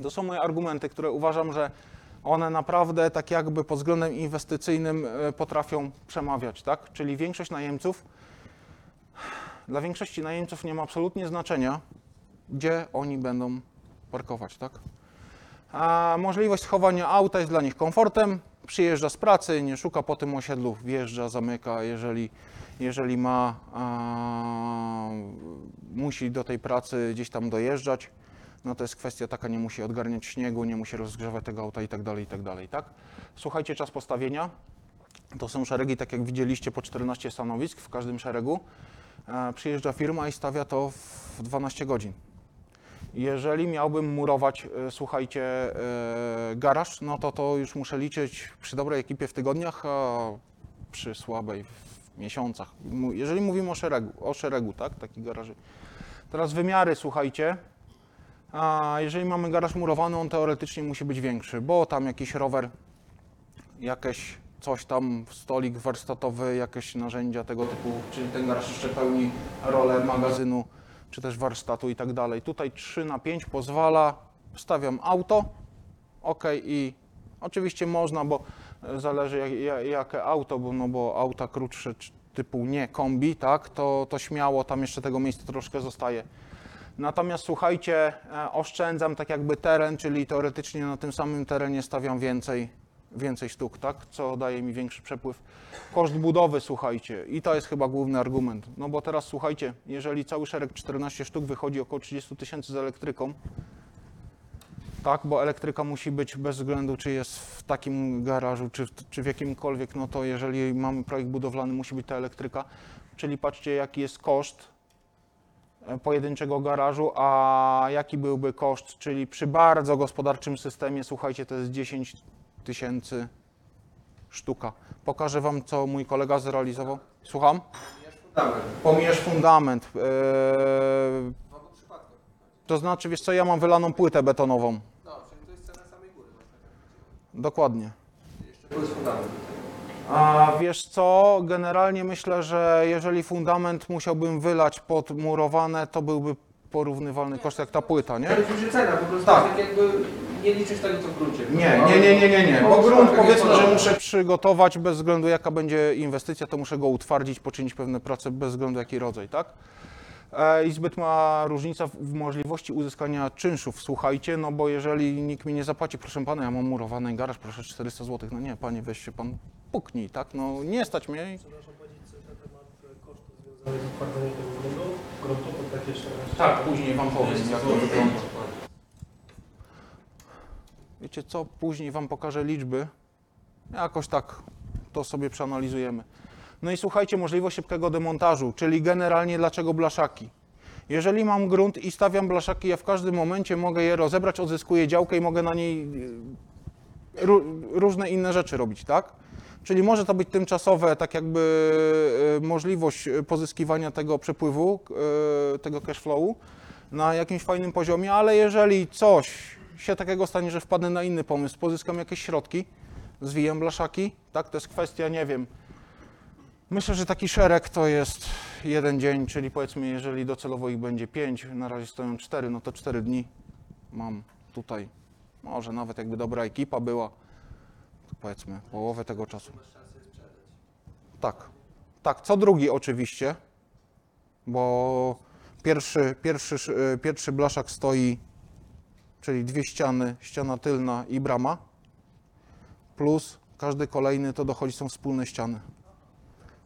To są moje argumenty, które uważam, że one naprawdę tak jakby pod względem inwestycyjnym e, potrafią przemawiać, tak? Czyli większość najemców, dla większości najemców nie ma absolutnie znaczenia, gdzie oni będą parkować, tak? A możliwość schowania auta jest dla nich komfortem. Przyjeżdża z pracy, nie szuka po tym osiedlu, wjeżdża, zamyka, jeżeli, jeżeli ma, a, musi do tej pracy gdzieś tam dojeżdżać, no to jest kwestia taka, nie musi odgarniać śniegu, nie musi rozgrzewać tego auta i tak dalej, i tak dalej, tak? Słuchajcie, czas postawienia. To są szeregi, tak jak widzieliście, po 14 stanowisk w każdym szeregu. E, Przyjeżdża firma i stawia to w 12 godzin. Jeżeli miałbym murować, e, słuchajcie, e, garaż, no to to już muszę liczyć przy dobrej ekipie w tygodniach, a przy słabej w miesiącach. Jeżeli mówimy o szeregu, o szeregu, tak, takich garaży. Teraz wymiary, słuchajcie. A jeżeli mamy garaż murowany, on teoretycznie musi być większy, bo tam jakiś rower, jakieś coś tam, stolik warsztatowy, jakieś narzędzia tego typu, czyli ten garaż jeszcze pełni rolę magazynu, czy też warsztatu i tak dalej. Tutaj 3 na 5 pozwala, stawiam auto, ok i oczywiście można, bo zależy jak, ja- jakie auto, bo, no bo auta krótsze typu nie kombi, tak, to, to śmiało tam jeszcze tego miejsca troszkę zostaje. Natomiast słuchajcie, e, oszczędzam tak jakby teren, czyli teoretycznie na tym samym terenie stawiam więcej, więcej sztuk, tak? Co daje mi większy przepływ. Koszt budowy, słuchajcie, i to jest chyba główny argument. No bo teraz słuchajcie, jeżeli cały szereg 14 sztuk wychodzi około 30 tysięcy z elektryką, tak, bo elektryka musi być bez względu, czy jest w takim garażu, czy, czy w jakimkolwiek, no to jeżeli mamy projekt budowlany, musi być ta elektryka. Czyli patrzcie, jaki jest koszt pojedynczego garażu, a jaki byłby koszt, czyli przy bardzo gospodarczym systemie, słuchajcie, to jest 10 tysięcy sztuka. Pokażę Wam, co mój kolega zrealizował. Słucham? Pomijasz fundament. Eee, to znaczy, wiesz co, ja mam wylaną płytę betonową. No, czyli to jest cena samej góry. Dokładnie. Jeszcze plus fundament. A wiesz co, generalnie myślę, że jeżeli fundament musiałbym wylać pod murowane, to byłby porównywalny koszt jak ta płyta, nie? To jest już cena, po prostu Tak. tak jakby nie liczysz tego, co w gruncie. Nie, nie, nie, nie, nie, nie. Bo Bo grunt przypadek nie powiedzmy, że muszę przygotować bez względu jaka będzie inwestycja, to muszę go utwardzić, poczynić pewne prace bez względu jaki rodzaj, tak? E, I zbyt ma różnica w, w możliwości uzyskania czynszów. Słuchajcie, no bo jeżeli nikt mi nie zapłaci, proszę pana, ja mam murowany garaż, proszę 400 zł. No nie, panie, weź się pan puknij, tak? No nie stać mnie. Przepraszam powiedzieć coś na temat e, kosztów związanych z utwardzeniem tego gruntu, tak jeszcze raz. Tak, później wam powiem, jak to wygląda. Wiecie co, później wam pokażę liczby. Jakoś tak to sobie przeanalizujemy. No i słuchajcie, możliwość szybkiego demontażu, czyli generalnie dlaczego blaszaki. Jeżeli mam grunt i stawiam blaszaki, ja w każdym momencie mogę je rozebrać, odzyskuję działkę i mogę na niej ró- różne inne rzeczy robić, tak? Czyli może to być tymczasowe, tak jakby e, możliwość e, pozyskiwania tego przepływu, e, tego cash flowu na jakimś fajnym poziomie, ale jeżeli coś się takiego stanie, że wpadnę na inny pomysł, pozyskam jakieś środki, zwijam blaszaki, tak, to jest kwestia, nie wiem, myślę, że taki szereg to jest jeden dzień, czyli powiedzmy, jeżeli docelowo ich będzie pięć, na razie stoją cztery, no to cztery dni mam tutaj, może nawet jakby dobra ekipa była, powiedzmy połowę tego czasu. Tak, tak, co drugi oczywiście, bo pierwszy, pierwszy, sz- y, pierwszy blaszak stoi, czyli dwie ściany, ściana tylna i brama, plus każdy kolejny to dochodzi, są wspólne ściany.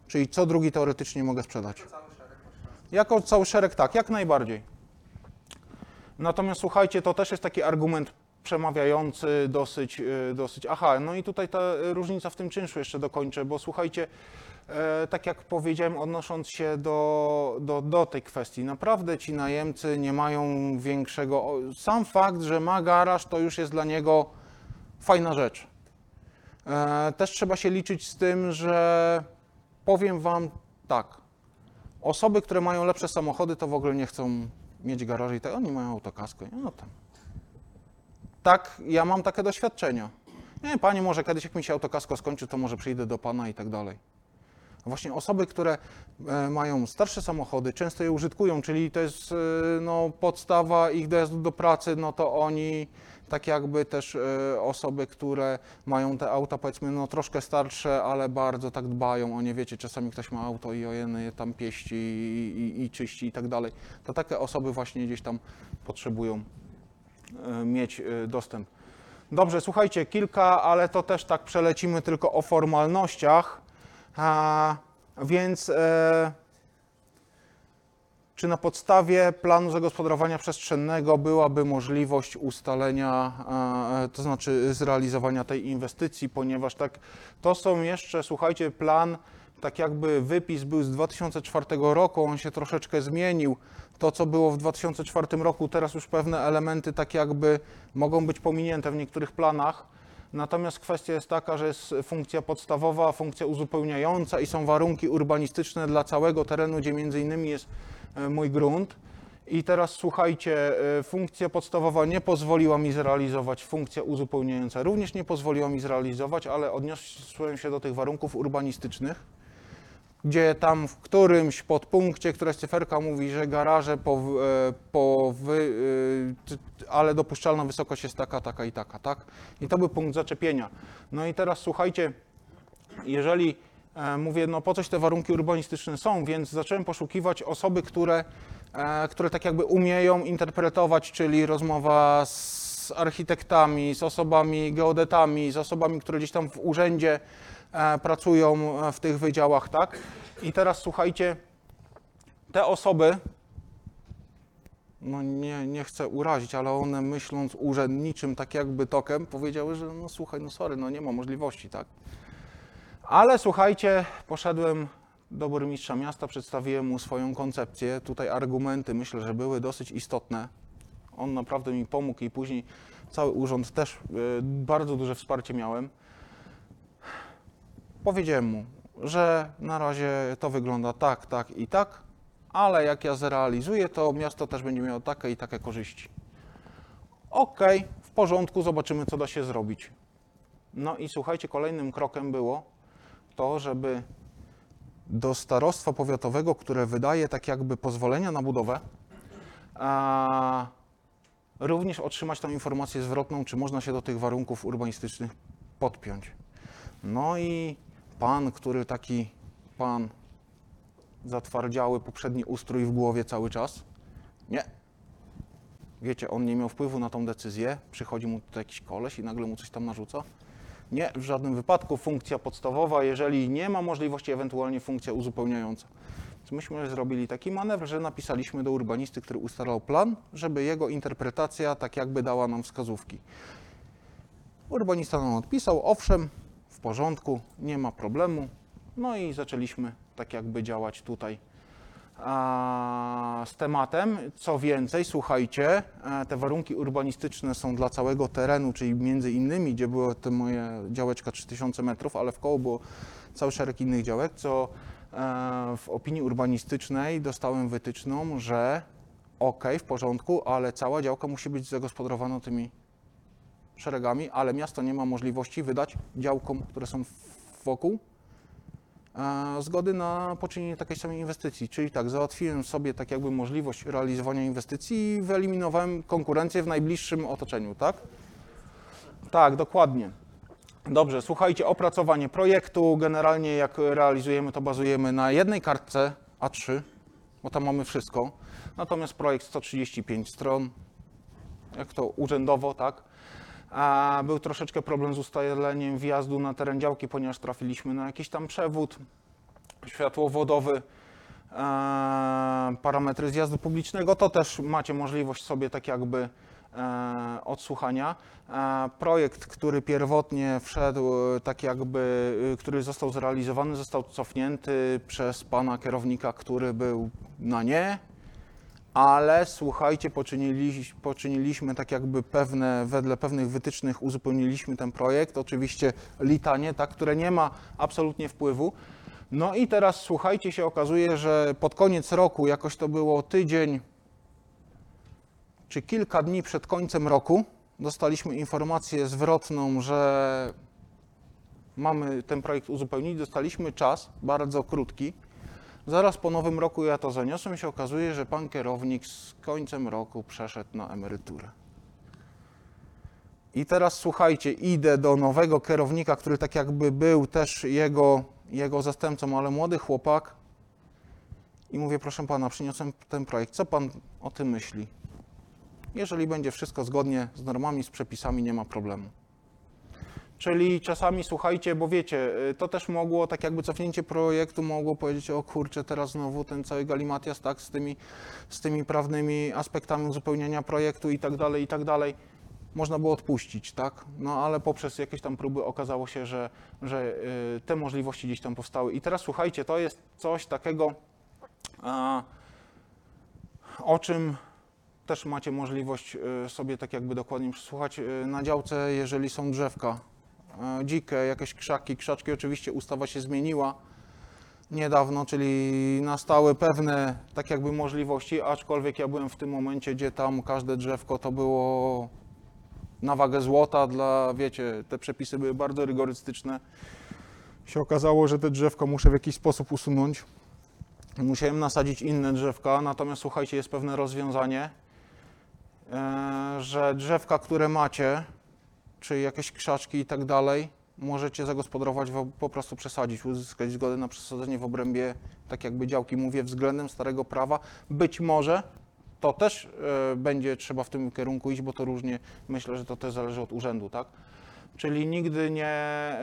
Czyli co drugi teoretycznie mogę sprzedać. Jako cały szereg tak, jak najbardziej. Natomiast słuchajcie, to też jest taki argument przemawiający dosyć, y, dosyć. Aha, no i tutaj ta różnica w tym czynszu jeszcze dokończę, bo słuchajcie, e, tak jak powiedziałem, odnosząc się do, do, do tej kwestii, naprawdę ci najemcy nie mają większego. Sam fakt, że ma garaż, to już jest dla niego fajna rzecz. E, Też trzeba się liczyć z tym, że powiem Wam tak. Osoby, które mają lepsze samochody, to w ogóle nie chcą mieć garaży i tak. Oni mają autokasko. No tam. Tak, ja mam takie doświadczenia. Nie, panie, może kiedyś jak mi się autokasko skończy, to może przyjdę do pana i tak dalej. Właśnie osoby, które e, mają starsze samochody, często je użytkują, czyli to jest e, no, podstawa ich dojazdu do pracy, no to oni tak jakby też e, osoby, które mają te auta powiedzmy no troszkę starsze, ale bardzo tak dbają o nie, wiecie, czasami ktoś ma auto i ojeny je tam pieści i, i, i czyści i tak dalej, to takie osoby właśnie gdzieś tam potrzebują mieć e, dostęp. Dobrze, słuchajcie, kilka, ale to też tak przelecimy tylko o formalnościach. A, więc e, czy na podstawie planu zagospodarowania przestrzennego byłaby możliwość ustalenia, e, to znaczy zrealizowania tej inwestycji, ponieważ tak to są jeszcze, słuchajcie, plan, tak jakby wypis był z 2004 roku, on się troszeczkę zmienił. To, co było w 2004 roku, teraz już pewne elementy tak jakby mogą być pominięte w niektórych planach. Natomiast kwestia jest taka, że jest funkcja podstawowa, funkcja uzupełniająca i są warunki urbanistyczne dla całego terenu, gdzie między innymi jest e, mój grunt. I teraz słuchajcie, e, funkcja podstawowa nie pozwoliła mi zrealizować, funkcja uzupełniająca również nie pozwoliła mi zrealizować, ale odniosłem się do tych warunków urbanistycznych, gdzie tam w którymś podpunkcie któraś cyferka mówi, że garaże po, e, po wy, e, ale dopuszczalna wysokość jest taka, taka i taka, tak? I to był punkt zaczepienia. No i teraz słuchajcie, jeżeli e, mówię, no po coś te warunki urbanistyczne są, więc zacząłem poszukiwać osoby, które, które tak jakby umieją interpretować, czyli rozmowa z architektami, z osobami geodetami, z osobami, które gdzieś tam w urzędzie pracują e, w tych wydziałach, tak? I teraz słuchajcie, te osoby, no nie, nie chcę urazić, ale one myśląc urzędniczym, tak jakby tokiem, powiedziały, że no słuchaj, no sorry, no nie ma możliwości, tak? Ale słuchajcie, poszedłem do burmistrza miasta, przedstawiłem mu swoją koncepcję. Tutaj argumenty myślę, że były dosyć istotne. On naprawdę mi pomógł i później cały urząd też y, bardzo duże wsparcie miałem. Powiedziałem mu, że na razie to wygląda tak, tak i tak, ale jak ja zrealizuję, to miasto też będzie miało takie i takie korzyści. Okej, w porządku, zobaczymy, co da się zrobić. No i słuchajcie, kolejnym krokiem było to, żeby do starostwa powiatowego, które wydaje tak jakby pozwolenia na budowę, a, również otrzymać tą informację zwrotną, czy można się do tych warunków urbanistycznych podpiąć. No i pan, który taki pan zatwardziały poprzedni ustrój w głowie cały czas, nie. Wiecie, on nie miał wpływu na tą decyzję, przychodzi mu tutaj jakiś koleś i nagle mu coś tam narzuca. Nie, w żadnym wypadku funkcja podstawowa, jeżeli nie ma możliwości, ewentualnie funkcja uzupełniająca. Więc myśmy zrobili taki manewr, że napisaliśmy do urbanisty, który ustalał plan, żeby jego interpretacja tak jakby dała nam wskazówki. Urbanista nam odpisał, owszem, w porządku, nie ma problemu. No i zaczęliśmy tak jakby działać tutaj z tematem. Co więcej, słuchajcie, e, te warunki urbanistyczne są dla całego terenu, czyli między innymi, gdzie było to moje działeczka 3000 metrów, ale w koło było cały szereg innych działek, co e, w opinii urbanistycznej dostałem wytyczną, że ok, w porządku, ale cała działka musi być zagospodarowana tymi szeregami, ale miasto nie ma możliwości wydać działkom, które są wokół, e, zgody na poczynienie takiej samej inwestycji. Czyli tak, załatwiłem sobie tak jakby możliwość realizowania inwestycji i wyeliminowałem konkurencję w najbliższym otoczeniu, tak? Tak, dokładnie. Dobrze, słuchajcie, opracowanie projektu. Generalnie jak realizujemy, to bazujemy na jednej kartce A3, bo tam mamy wszystko. Natomiast projekt 135 stron, jak to urzędowo, tak? A był troszeczkę problem z ustaleniem wjazdu na teren działki, ponieważ trafiliśmy na jakiś tam przewód światłowodowy, e, parametry zjazdu publicznego. To też macie możliwość sobie tak jakby e, odsłuchania. E, projekt, który pierwotnie wszedł, tak jakby, który został zrealizowany, został cofnięty przez pana kierownika, który był na nie, ale słuchajcie, poczynili, poczyniliśmy tak jakby pewne, wedle pewnych wytycznych uzupełniliśmy ten projekt, oczywiście litanie, tak, które nie ma absolutnie wpływu. No i teraz słuchajcie, się okazuje, że pod koniec roku, jakoś to było tydzień czy kilka dni przed końcem roku, dostaliśmy informację zwrotną, że mamy ten projekt uzupełnić. Dostaliśmy czas, bardzo krótki, Zaraz po nowym roku ja to zaniosłem i się okazuje, że pan kierownik z końcem roku przeszedł na emeryturę. I teraz słuchajcie, idę do nowego kierownika, który tak jakby był też jego, jego zastępcą, ale młody chłopak. I mówię, proszę pana, przyniosłem ten projekt. Co pan o tym myśli? Jeżeli będzie wszystko zgodnie z normami, z przepisami, nie ma problemu. Czyli czasami słuchajcie, bo wiecie, y, to też mogło, tak jakby cofnięcie projektu mogło powiedzieć, o kurczę, teraz znowu ten cały galimatias, tak, z tymi, z tymi prawnymi aspektami uzupełnienia projektu i tak dalej, i tak dalej. Można było odpuścić, tak? No ale poprzez jakieś tam próby okazało się, że, że y, te możliwości gdzieś tam powstały. I teraz słuchajcie, to jest coś takiego, a, o czym też macie możliwość y, sobie tak jakby dokładnie przesłuchać. Na działce, jeżeli są drzewka dzikie, jakieś krzaki, krzaczki, oczywiście ustawa się zmieniła niedawno, czyli nastały pewne tak jakby możliwości, aczkolwiek ja byłem w tym momencie, gdzie tam każde drzewko to było na wagę złota dla, wiecie, te przepisy były bardzo rygorystyczne. Się okazało, że te drzewko muszę w jakiś sposób usunąć. Musiałem nasadzić inne drzewka, natomiast słuchajcie, jest pewne rozwiązanie, e, że drzewka, które macie, czy jakieś krzaczki i tak dalej, możecie zagospodarować, po prostu przesadzić, uzyskać zgodę na przesadzenie w obrębie, tak jakby działki, mówię, względem starego prawa. Być może to też e, będzie trzeba w tym kierunku iść, bo to różnie, myślę, że to też zależy od urzędu, tak? Czyli nigdy nie,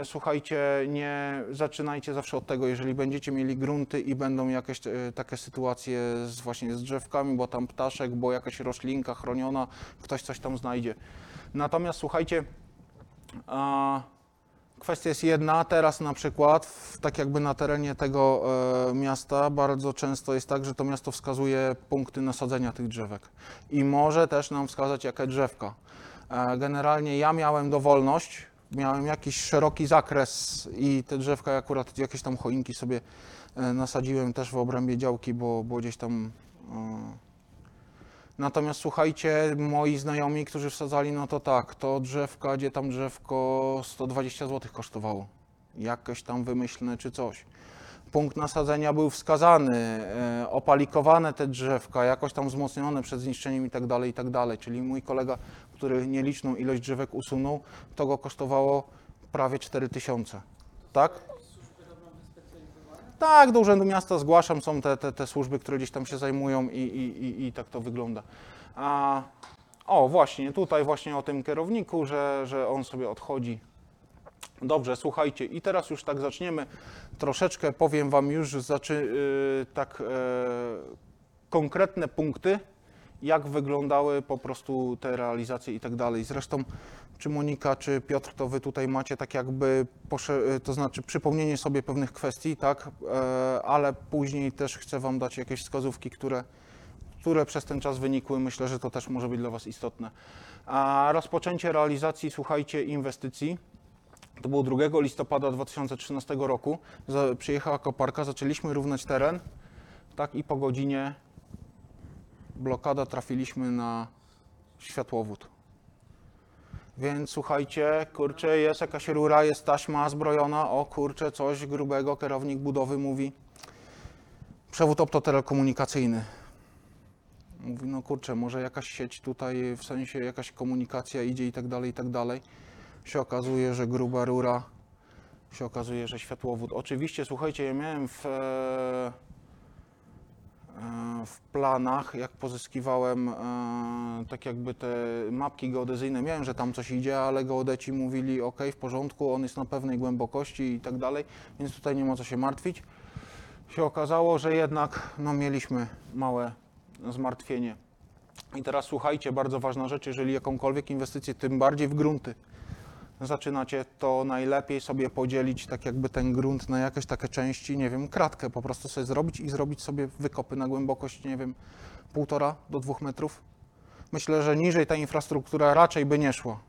słuchajcie, nie zaczynajcie zawsze od tego, jeżeli będziecie mieli grunty i będą jakieś e, takie sytuacje z, właśnie z drzewkami, bo tam ptaszek, bo jakaś roślinka chroniona, ktoś coś tam znajdzie. Natomiast słuchajcie, kwestia jest jedna, teraz na przykład, tak jakby na terenie tego e, miasta, bardzo często jest tak, że to miasto wskazuje punkty nasadzenia tych drzewek i może też nam wskazać, jakie drzewka. E, Generalnie ja miałem dowolność miałem jakiś szeroki zakres i te drzewka akurat jakieś tam choinki sobie e, nasadziłem też w obrębie działki, bo, bo gdzieś tam. Natomiast słuchajcie, moi znajomi, którzy wsadzali, no to tak, to drzewka, gdzie tam drzewko 120 zł kosztowało. Jakieś tam wymyślne czy coś. Punkt nasadzenia był wskazany, e, opalikowane te drzewka, jakoś tam wzmocnione przed zniszczeniem i tak dalej, i tak. Czyli mój kolega, który nieliczną ilość drzewek usunął, to go kosztowało prawie 4000. Tak? Tak, do Urzędu Miasta zgłaszam, są te, te, te służby, które gdzieś tam się zajmują i, i, i, i tak to wygląda. A, o, właśnie, tutaj właśnie o tym kierowniku, że, że on sobie odchodzi. Dobrze, słuchajcie, i teraz już tak zaczniemy. Troszeczkę powiem Wam już zaczy, yy, tak e, konkretne punkty, jak wyglądały po prostu te realizacje i tak dalej. Zresztą, czy Monika, czy Piotr, to Wy tutaj macie tak jakby, posze- to znaczy przypomnienie sobie pewnych kwestii, tak, e, ale później też chcę Wam dać jakieś wskazówki, które, które przez ten czas wynikły. Myślę, że to też może być dla Was istotne. A rozpoczęcie realizacji, słuchajcie, inwestycji. To było 2 listopada 2013 roku. Przyjechała koparka, zaczęliśmy równać teren, tak i po godzinie blokada trafiliśmy na światłowód. Więc słuchajcie, kurczę, jest jakaś rura, jest taśma zbrojona, o kurczę, coś grubego, kierownik budowy mówi. Przewód optotelekomunikacyjny. Mówi, no kurczę, może jakaś sieć tutaj, w sensie jakaś komunikacja idzie i tak dalej, i tak dalej. Się okazuje, że gruba rura, się okazuje, że światłowód. Oczywiście, słuchajcie, ja miałem w, e, w planach, jak pozyskiwałem e, tak jakby te mapki geodezyjne, miałem, że tam coś idzie, ale geodeci mówili, ok, w porządku, on jest na pewnej głębokości i tak dalej, więc tutaj nie ma co się martwić. Się okazało, że jednak no, mieliśmy małe zmartwienie. I teraz słuchajcie, bardzo ważna rzecz, jeżeli jakąkolwiek inwestycję, tym bardziej w grunty, zaczynacie, to najlepiej sobie podzielić tak jakby ten grunt na jakieś takie części, nie wiem, kratkę po prostu sobie zrobić i zrobić sobie wykopy na głębokość, nie wiem, półtora do dwóch metrów. Myślę, że niżej ta infrastruktura raczej by nie szła,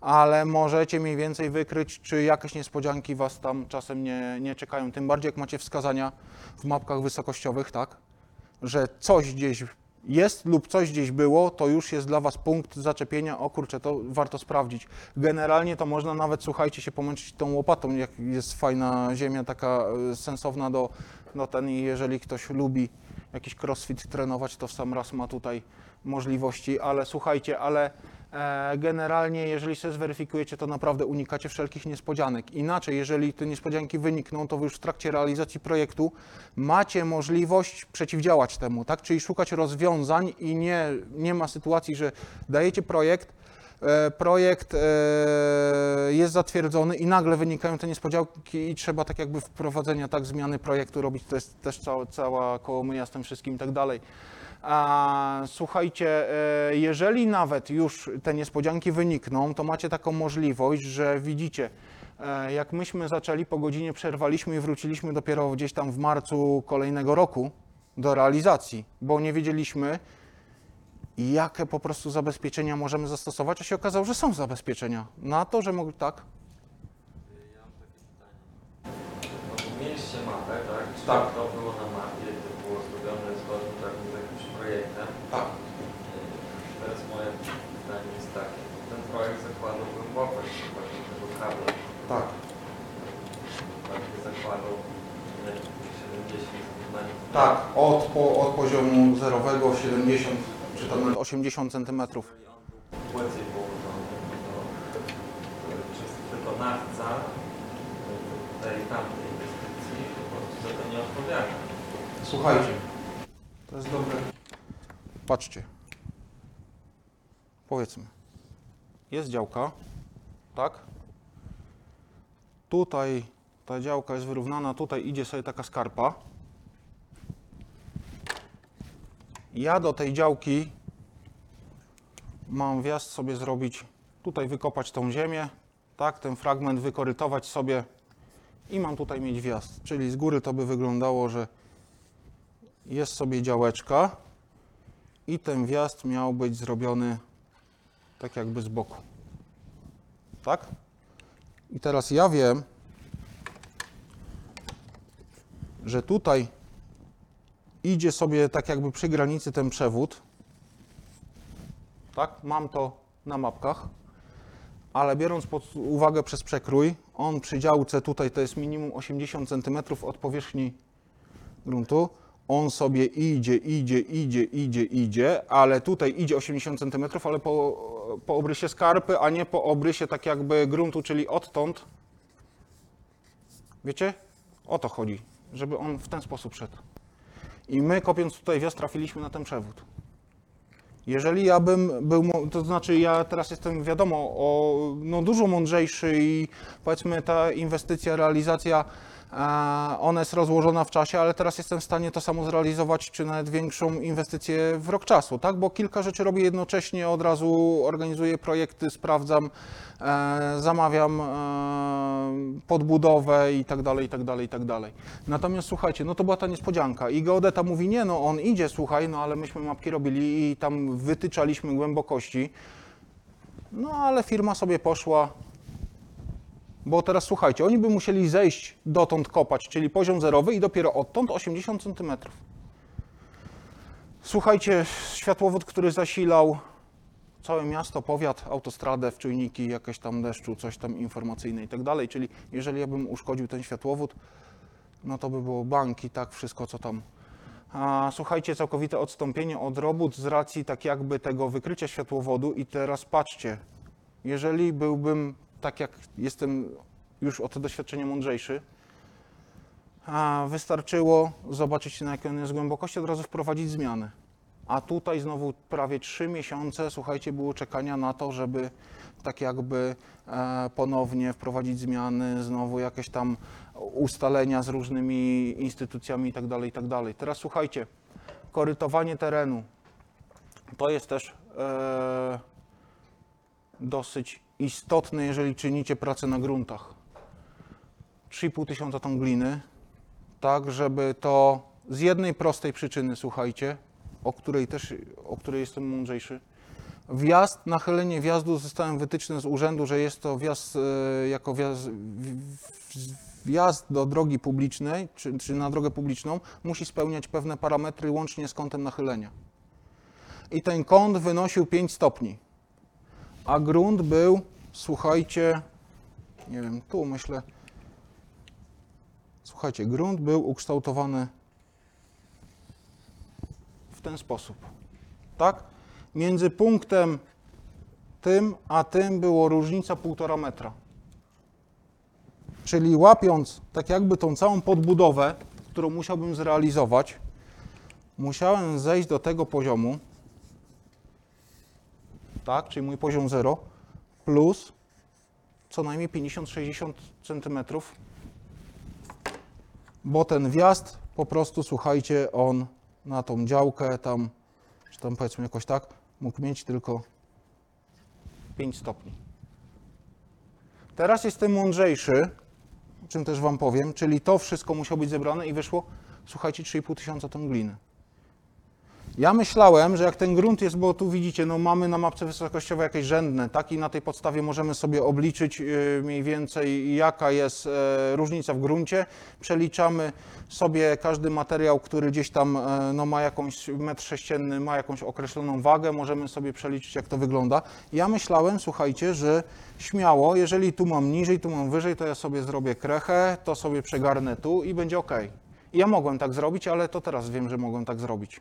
ale możecie mniej więcej wykryć, czy jakieś niespodzianki Was tam czasem nie, nie czekają. Tym bardziej jak macie wskazania w mapkach wysokościowych, tak, że coś gdzieś jest lub coś gdzieś było, to już jest dla Was punkt zaczepienia, o kurczę, to warto sprawdzić. Generalnie to można nawet, słuchajcie, się pomęczyć tą łopatą, jak jest fajna ziemia, taka e, sensowna do, do ten i jeżeli ktoś lubi jakiś crossfit trenować, to w sam raz ma tutaj możliwości, ale słuchajcie, ale generalnie jeżeli sobie zweryfikujecie, to naprawdę unikacie wszelkich niespodzianek. Inaczej, jeżeli te niespodzianki wynikną, to wy już w trakcie realizacji projektu macie możliwość przeciwdziałać temu, tak? Czyli szukać rozwiązań i nie, nie ma sytuacji, że dajecie projekt, e, projekt e, jest zatwierdzony i nagle wynikają te niespodzianki i trzeba tak jakby wprowadzenia tak zmiany projektu robić, to jest też cała, cała kołomyja z tym wszystkim i tak dalej. A, słuchajcie, e, jeżeli nawet już te niespodzianki wynikną, to macie taką możliwość, że widzicie, e, jak myśmy zaczęli, po godzinie przerwaliśmy i wróciliśmy dopiero gdzieś tam w marcu kolejnego roku do realizacji, bo nie wiedzieliśmy, jakie po prostu zabezpieczenia możemy zastosować, a się okazało, że są zabezpieczenia na to, że mogli tak. Ja mam takie pytanie. No mapę, tak? Tak. to było na mapie, to było zrobione zgodnie tak, z jakimś projektem? Tak. Yy, Teraz moje pytanie jest takie. Ten projekt zakładał głębokość właśnie tego kabla. Tak. Tak, zakładał 70. Tak, od, po, od poziomu zerowego 70 czy tam nawet 80 centymetrów. Jeżeli on był płycej położony, to, czy wykonawca yy, tej tamtej inwestycji po prostu za to nie odpowiada? Słuchajcie, to jest dobre. Patrzcie. Powiedzmy, jest działka, tak? Tutaj ta działka jest wyrównana, tutaj idzie sobie taka skarpa. Ja do tej działki mam wjazd sobie zrobić, tutaj wykopać tą ziemię, tak, ten fragment wykorytować sobie i mam tutaj mieć wjazd. Czyli z góry to by wyglądało, że jest sobie działeczka i ten wjazd miał być zrobiony tak jakby z boku. Tak? I teraz ja wiem, że tutaj idzie sobie tak jakby przy granicy ten przewód. Tak, mam to na mapkach, ale biorąc pod uwagę przez przekrój, on przy działce tutaj to jest minimum 80 cm od powierzchni gruntu. On sobie idzie, idzie, idzie, idzie, idzie, ale tutaj idzie 80 cm, ale po, po obrysie skarpy, a nie po obrysie tak jakby gruntu, czyli odtąd. Wiecie? O to chodzi, żeby on w ten sposób szedł. I my kopiąc tutaj wjazd trafiliśmy na ten przewód. Jeżeli ja bym był, to znaczy ja teraz jestem wiadomo o no, dużo mądrzejszy i powiedzmy ta inwestycja, realizacja, ona jest rozłożona w czasie, ale teraz jestem w stanie to samo zrealizować, czy nawet większą inwestycję w rok czasu, tak? Bo kilka rzeczy robię jednocześnie, od razu organizuję projekty, sprawdzam, e, zamawiam e, podbudowę i tak dalej, i tak dalej, i tak dalej. Natomiast słuchajcie, no to była ta niespodzianka i geodeta mówi, nie no, on idzie, słuchaj, no ale myśmy mapki robili i tam wytyczaliśmy głębokości, no ale firma sobie poszła, bo teraz słuchajcie, oni by musieli zejść dotąd kopać, czyli poziom zerowy i dopiero odtąd 80 cm. Słuchajcie, światłowód, który zasilał całe miasto, powiat, autostradę, wczujniki, jakieś tam deszczu, coś tam informacyjne i tak dalej, czyli jeżeli ja bym uszkodził ten światłowód, no to by było banki, tak, wszystko co tam. A, słuchajcie, całkowite odstąpienie od robót z racji tak jakby tego wykrycia światłowodu i teraz patrzcie, jeżeli byłbym tak jak jestem już o to doświadczenie mądrzejszy, a wystarczyło zobaczyć na jakiej on jest głębokości, od razu wprowadzić zmiany. A tutaj znowu prawie trzy miesiące, słuchajcie, było czekania na to, żeby tak jakby e, ponownie wprowadzić zmiany, znowu jakieś tam ustalenia z różnymi instytucjami itd., itd. Teraz słuchajcie, korytowanie terenu to jest też e, dosyć istotne, jeżeli czynicie pracę na gruntach. 3,5 tysiąca ton gliny, tak żeby to z jednej prostej przyczyny, słuchajcie, o której też, o której jestem mądrzejszy. Wjazd, nachylenie wjazdu zostałem wytyczne z urzędu, że jest to wjazd e, jako wjazd, wjazd do drogi publicznej, czy, czy na drogę publiczną, musi spełniać pewne parametry łącznie z kątem nachylenia. I ten kąt wynosił 5 stopni, a grunt był, słuchajcie, nie wiem, tu myślę, słuchajcie, grunt był ukształtowany w ten sposób. Tak? Między punktem tym a tym było różnica 1,5 metra. Czyli łapiąc tak jakby tą całą podbudowę, którą musiałbym zrealizować, musiałem zejść do tego poziomu, tak, czyli mój poziom 0, plus co najmniej 50-60 centymetrów, bo ten wjazd po prostu, słuchajcie, on na tą działkę tam, czy tam powiedzmy jakoś tak, mógł mieć tylko 5 stopni. Teraz jestem mądrzejszy, o czym też Wam powiem, czyli to wszystko musiało być zebrane i wyszło, słuchajcie, 3,5 tysiąca ton gliny. Ja myślałem, że jak ten grunt jest, bo tu widzicie, no mamy na mapce wysokościowe jakieś rzędne, tak? I na tej podstawie możemy sobie obliczyć yy, mniej więcej jaka jest e, różnica w gruncie. Przeliczamy sobie każdy materiał, który gdzieś tam e, no, ma jakąś metr sześcienny, ma jakąś określoną wagę, możemy sobie przeliczyć jak to wygląda. Ja myślałem, słuchajcie, że śmiało, jeżeli tu mam niżej, tu mam wyżej, to ja sobie zrobię krechę, to sobie przegarnę tu i będzie ok. Ja mogłem tak zrobić, ale to teraz wiem, że mogłem tak zrobić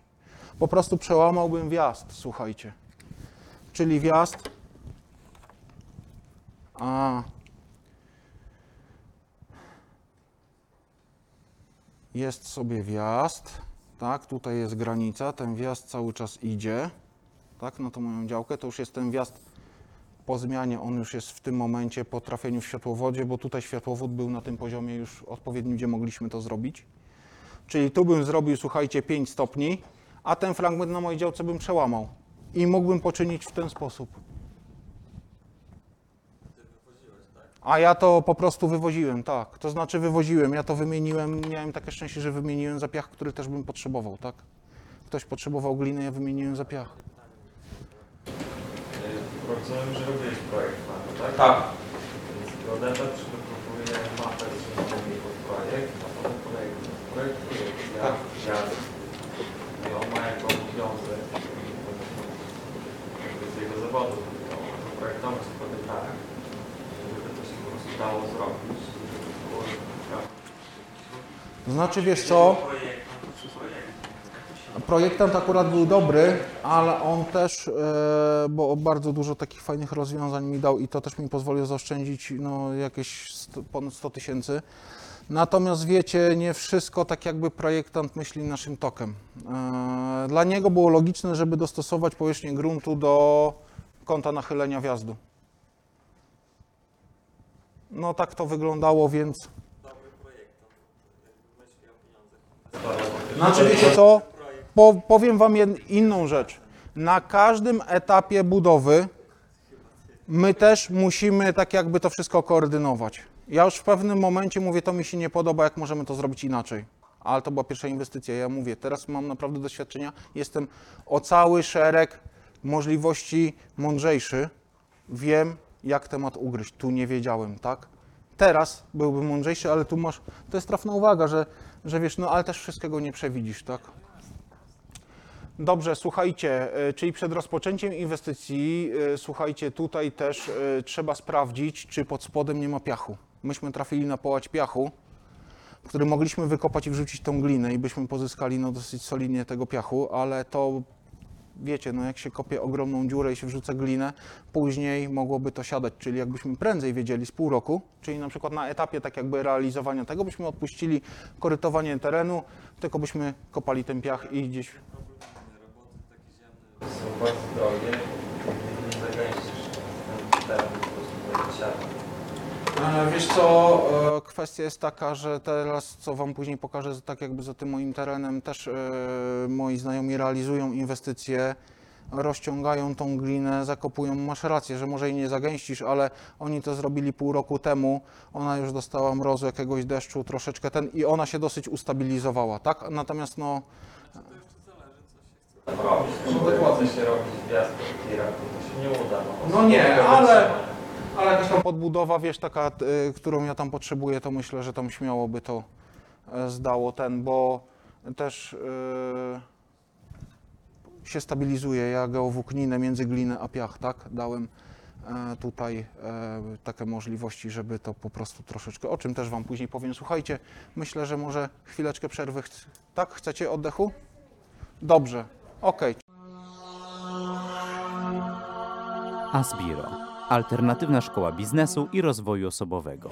po prostu przełamałbym wjazd, słuchajcie. Czyli wjazd. A. Jest sobie wjazd. Tak, tutaj jest granica. Ten wjazd cały czas idzie. Tak, na tą moją działkę. To już jest ten wjazd po zmianie. On już jest w tym momencie po trafieniu w światłowodzie, bo tutaj światłowód był na tym poziomie już odpowiednim, gdzie mogliśmy to zrobić. Czyli tu bym zrobił, słuchajcie, 5 stopni, a ten fragment na mojej działce bym przełamał. I mógłbym poczynić w ten sposób. A ja to po prostu wywoziłem, tak. To znaczy wywoziłem, ja to wymieniłem, miałem takie szczęście, że wymieniłem za piach, który też bym potrzebował, tak. Ktoś potrzebował gliny, ja wymieniłem za piach. Rozumiem, że robiłeś projekt to, tak? Tak. Więc Geodeta przygotowuje mapę pod projekt, a potem projekt projektuje Tak. zjazd. I on ma jako obowiązek, jakby to projektować tak, żeby to się po prostu dało zrobić, żeby było To znaczy, wiesz co, Projektant projektant akurat był dobry, ale on też, e, bo bardzo dużo takich fajnych rozwiązań mi dał i to też mi pozwoliło zaoszczędzić no, jakieś sto, ponad 100 tysięcy. Natomiast wiecie, nie wszystko tak jakby projektant myśli naszym tokiem. E, Dla niego było logiczne, żeby dostosować powierzchnię gruntu do kąta nachylenia wjazdu. No tak to wyglądało, więc Dobry projektant, jakby myśli o pieniądzach. Znaczy wiecie co? Po, powiem wam jed, inną rzecz. Na każdym etapie budowy my też musimy tak jakby to wszystko koordynować. Ja już w pewnym momencie mówię, to mi się nie podoba, jak możemy to zrobić inaczej. Ale to była pierwsza inwestycja. Ja mówię, teraz mam naprawdę doświadczenia. Jestem o cały szereg możliwości mądrzejszy. Wiem, jak temat ugryźć. Tu nie wiedziałem, tak? Teraz byłbym mądrzejszy, ale tu masz, to jest trafna uwaga, że, że wiesz, no ale też wszystkiego nie przewidzisz, tak? Dobrze, słuchajcie, e, czyli przed rozpoczęciem inwestycji, e, słuchajcie, tutaj też e, trzeba sprawdzić, czy pod spodem nie ma piachu. Myśmy trafili na połać piachu, który mogliśmy wykopać i wrzucić tą glinę i byśmy pozyskali no, dosyć solidnie tego piachu, ale to wiecie, no jak się kopie ogromną dziurę i się wrzuca glinę, później mogłoby to siadać, czyli jakbyśmy prędzej wiedzieli z pół roku, czyli na przykład na etapie tak jakby realizowania tego, byśmy odpuścili korytowanie terenu, tylko byśmy kopali ten piach i gdzieś Są bardzo drogie, zagęścisz ten teren po prostu Wiesz co, e, kwestia jest taka, że teraz, co Wam później pokażę, tak jakby za tym moim terenem też e, moi znajomi realizują inwestycje, rozciągają tą glinę, zakopują. Masz rację, że może jej nie zagęścisz, ale oni to zrobili pół roku temu. Ona już dostała mrozu, jakiegoś deszczu, troszeczkę ten i ona się dosyć ustabilizowała, tak? Natomiast no, robić, no chce się robić tira, to się nie uda. No nie, Tego ale-. Ale jakaś tam podbudowa, wiesz, taka, y, którą ja tam potrzebuję, to myślę, że tam śmiało by to e, zdało ten, bo też y, się stabilizuje. Ja geowłókninę między glinę a piach, tak, dałem e, tutaj e, takie możliwości, żeby to po prostu troszeczkę, o czym też Wam później powiem. Słuchajcie, myślę, że może chwileczkę przerwy, chc- tak? Chcecie oddechu? Dobrze, okej. Asbiro. Alternatywna szkoła biznesu i rozwoju osobowego.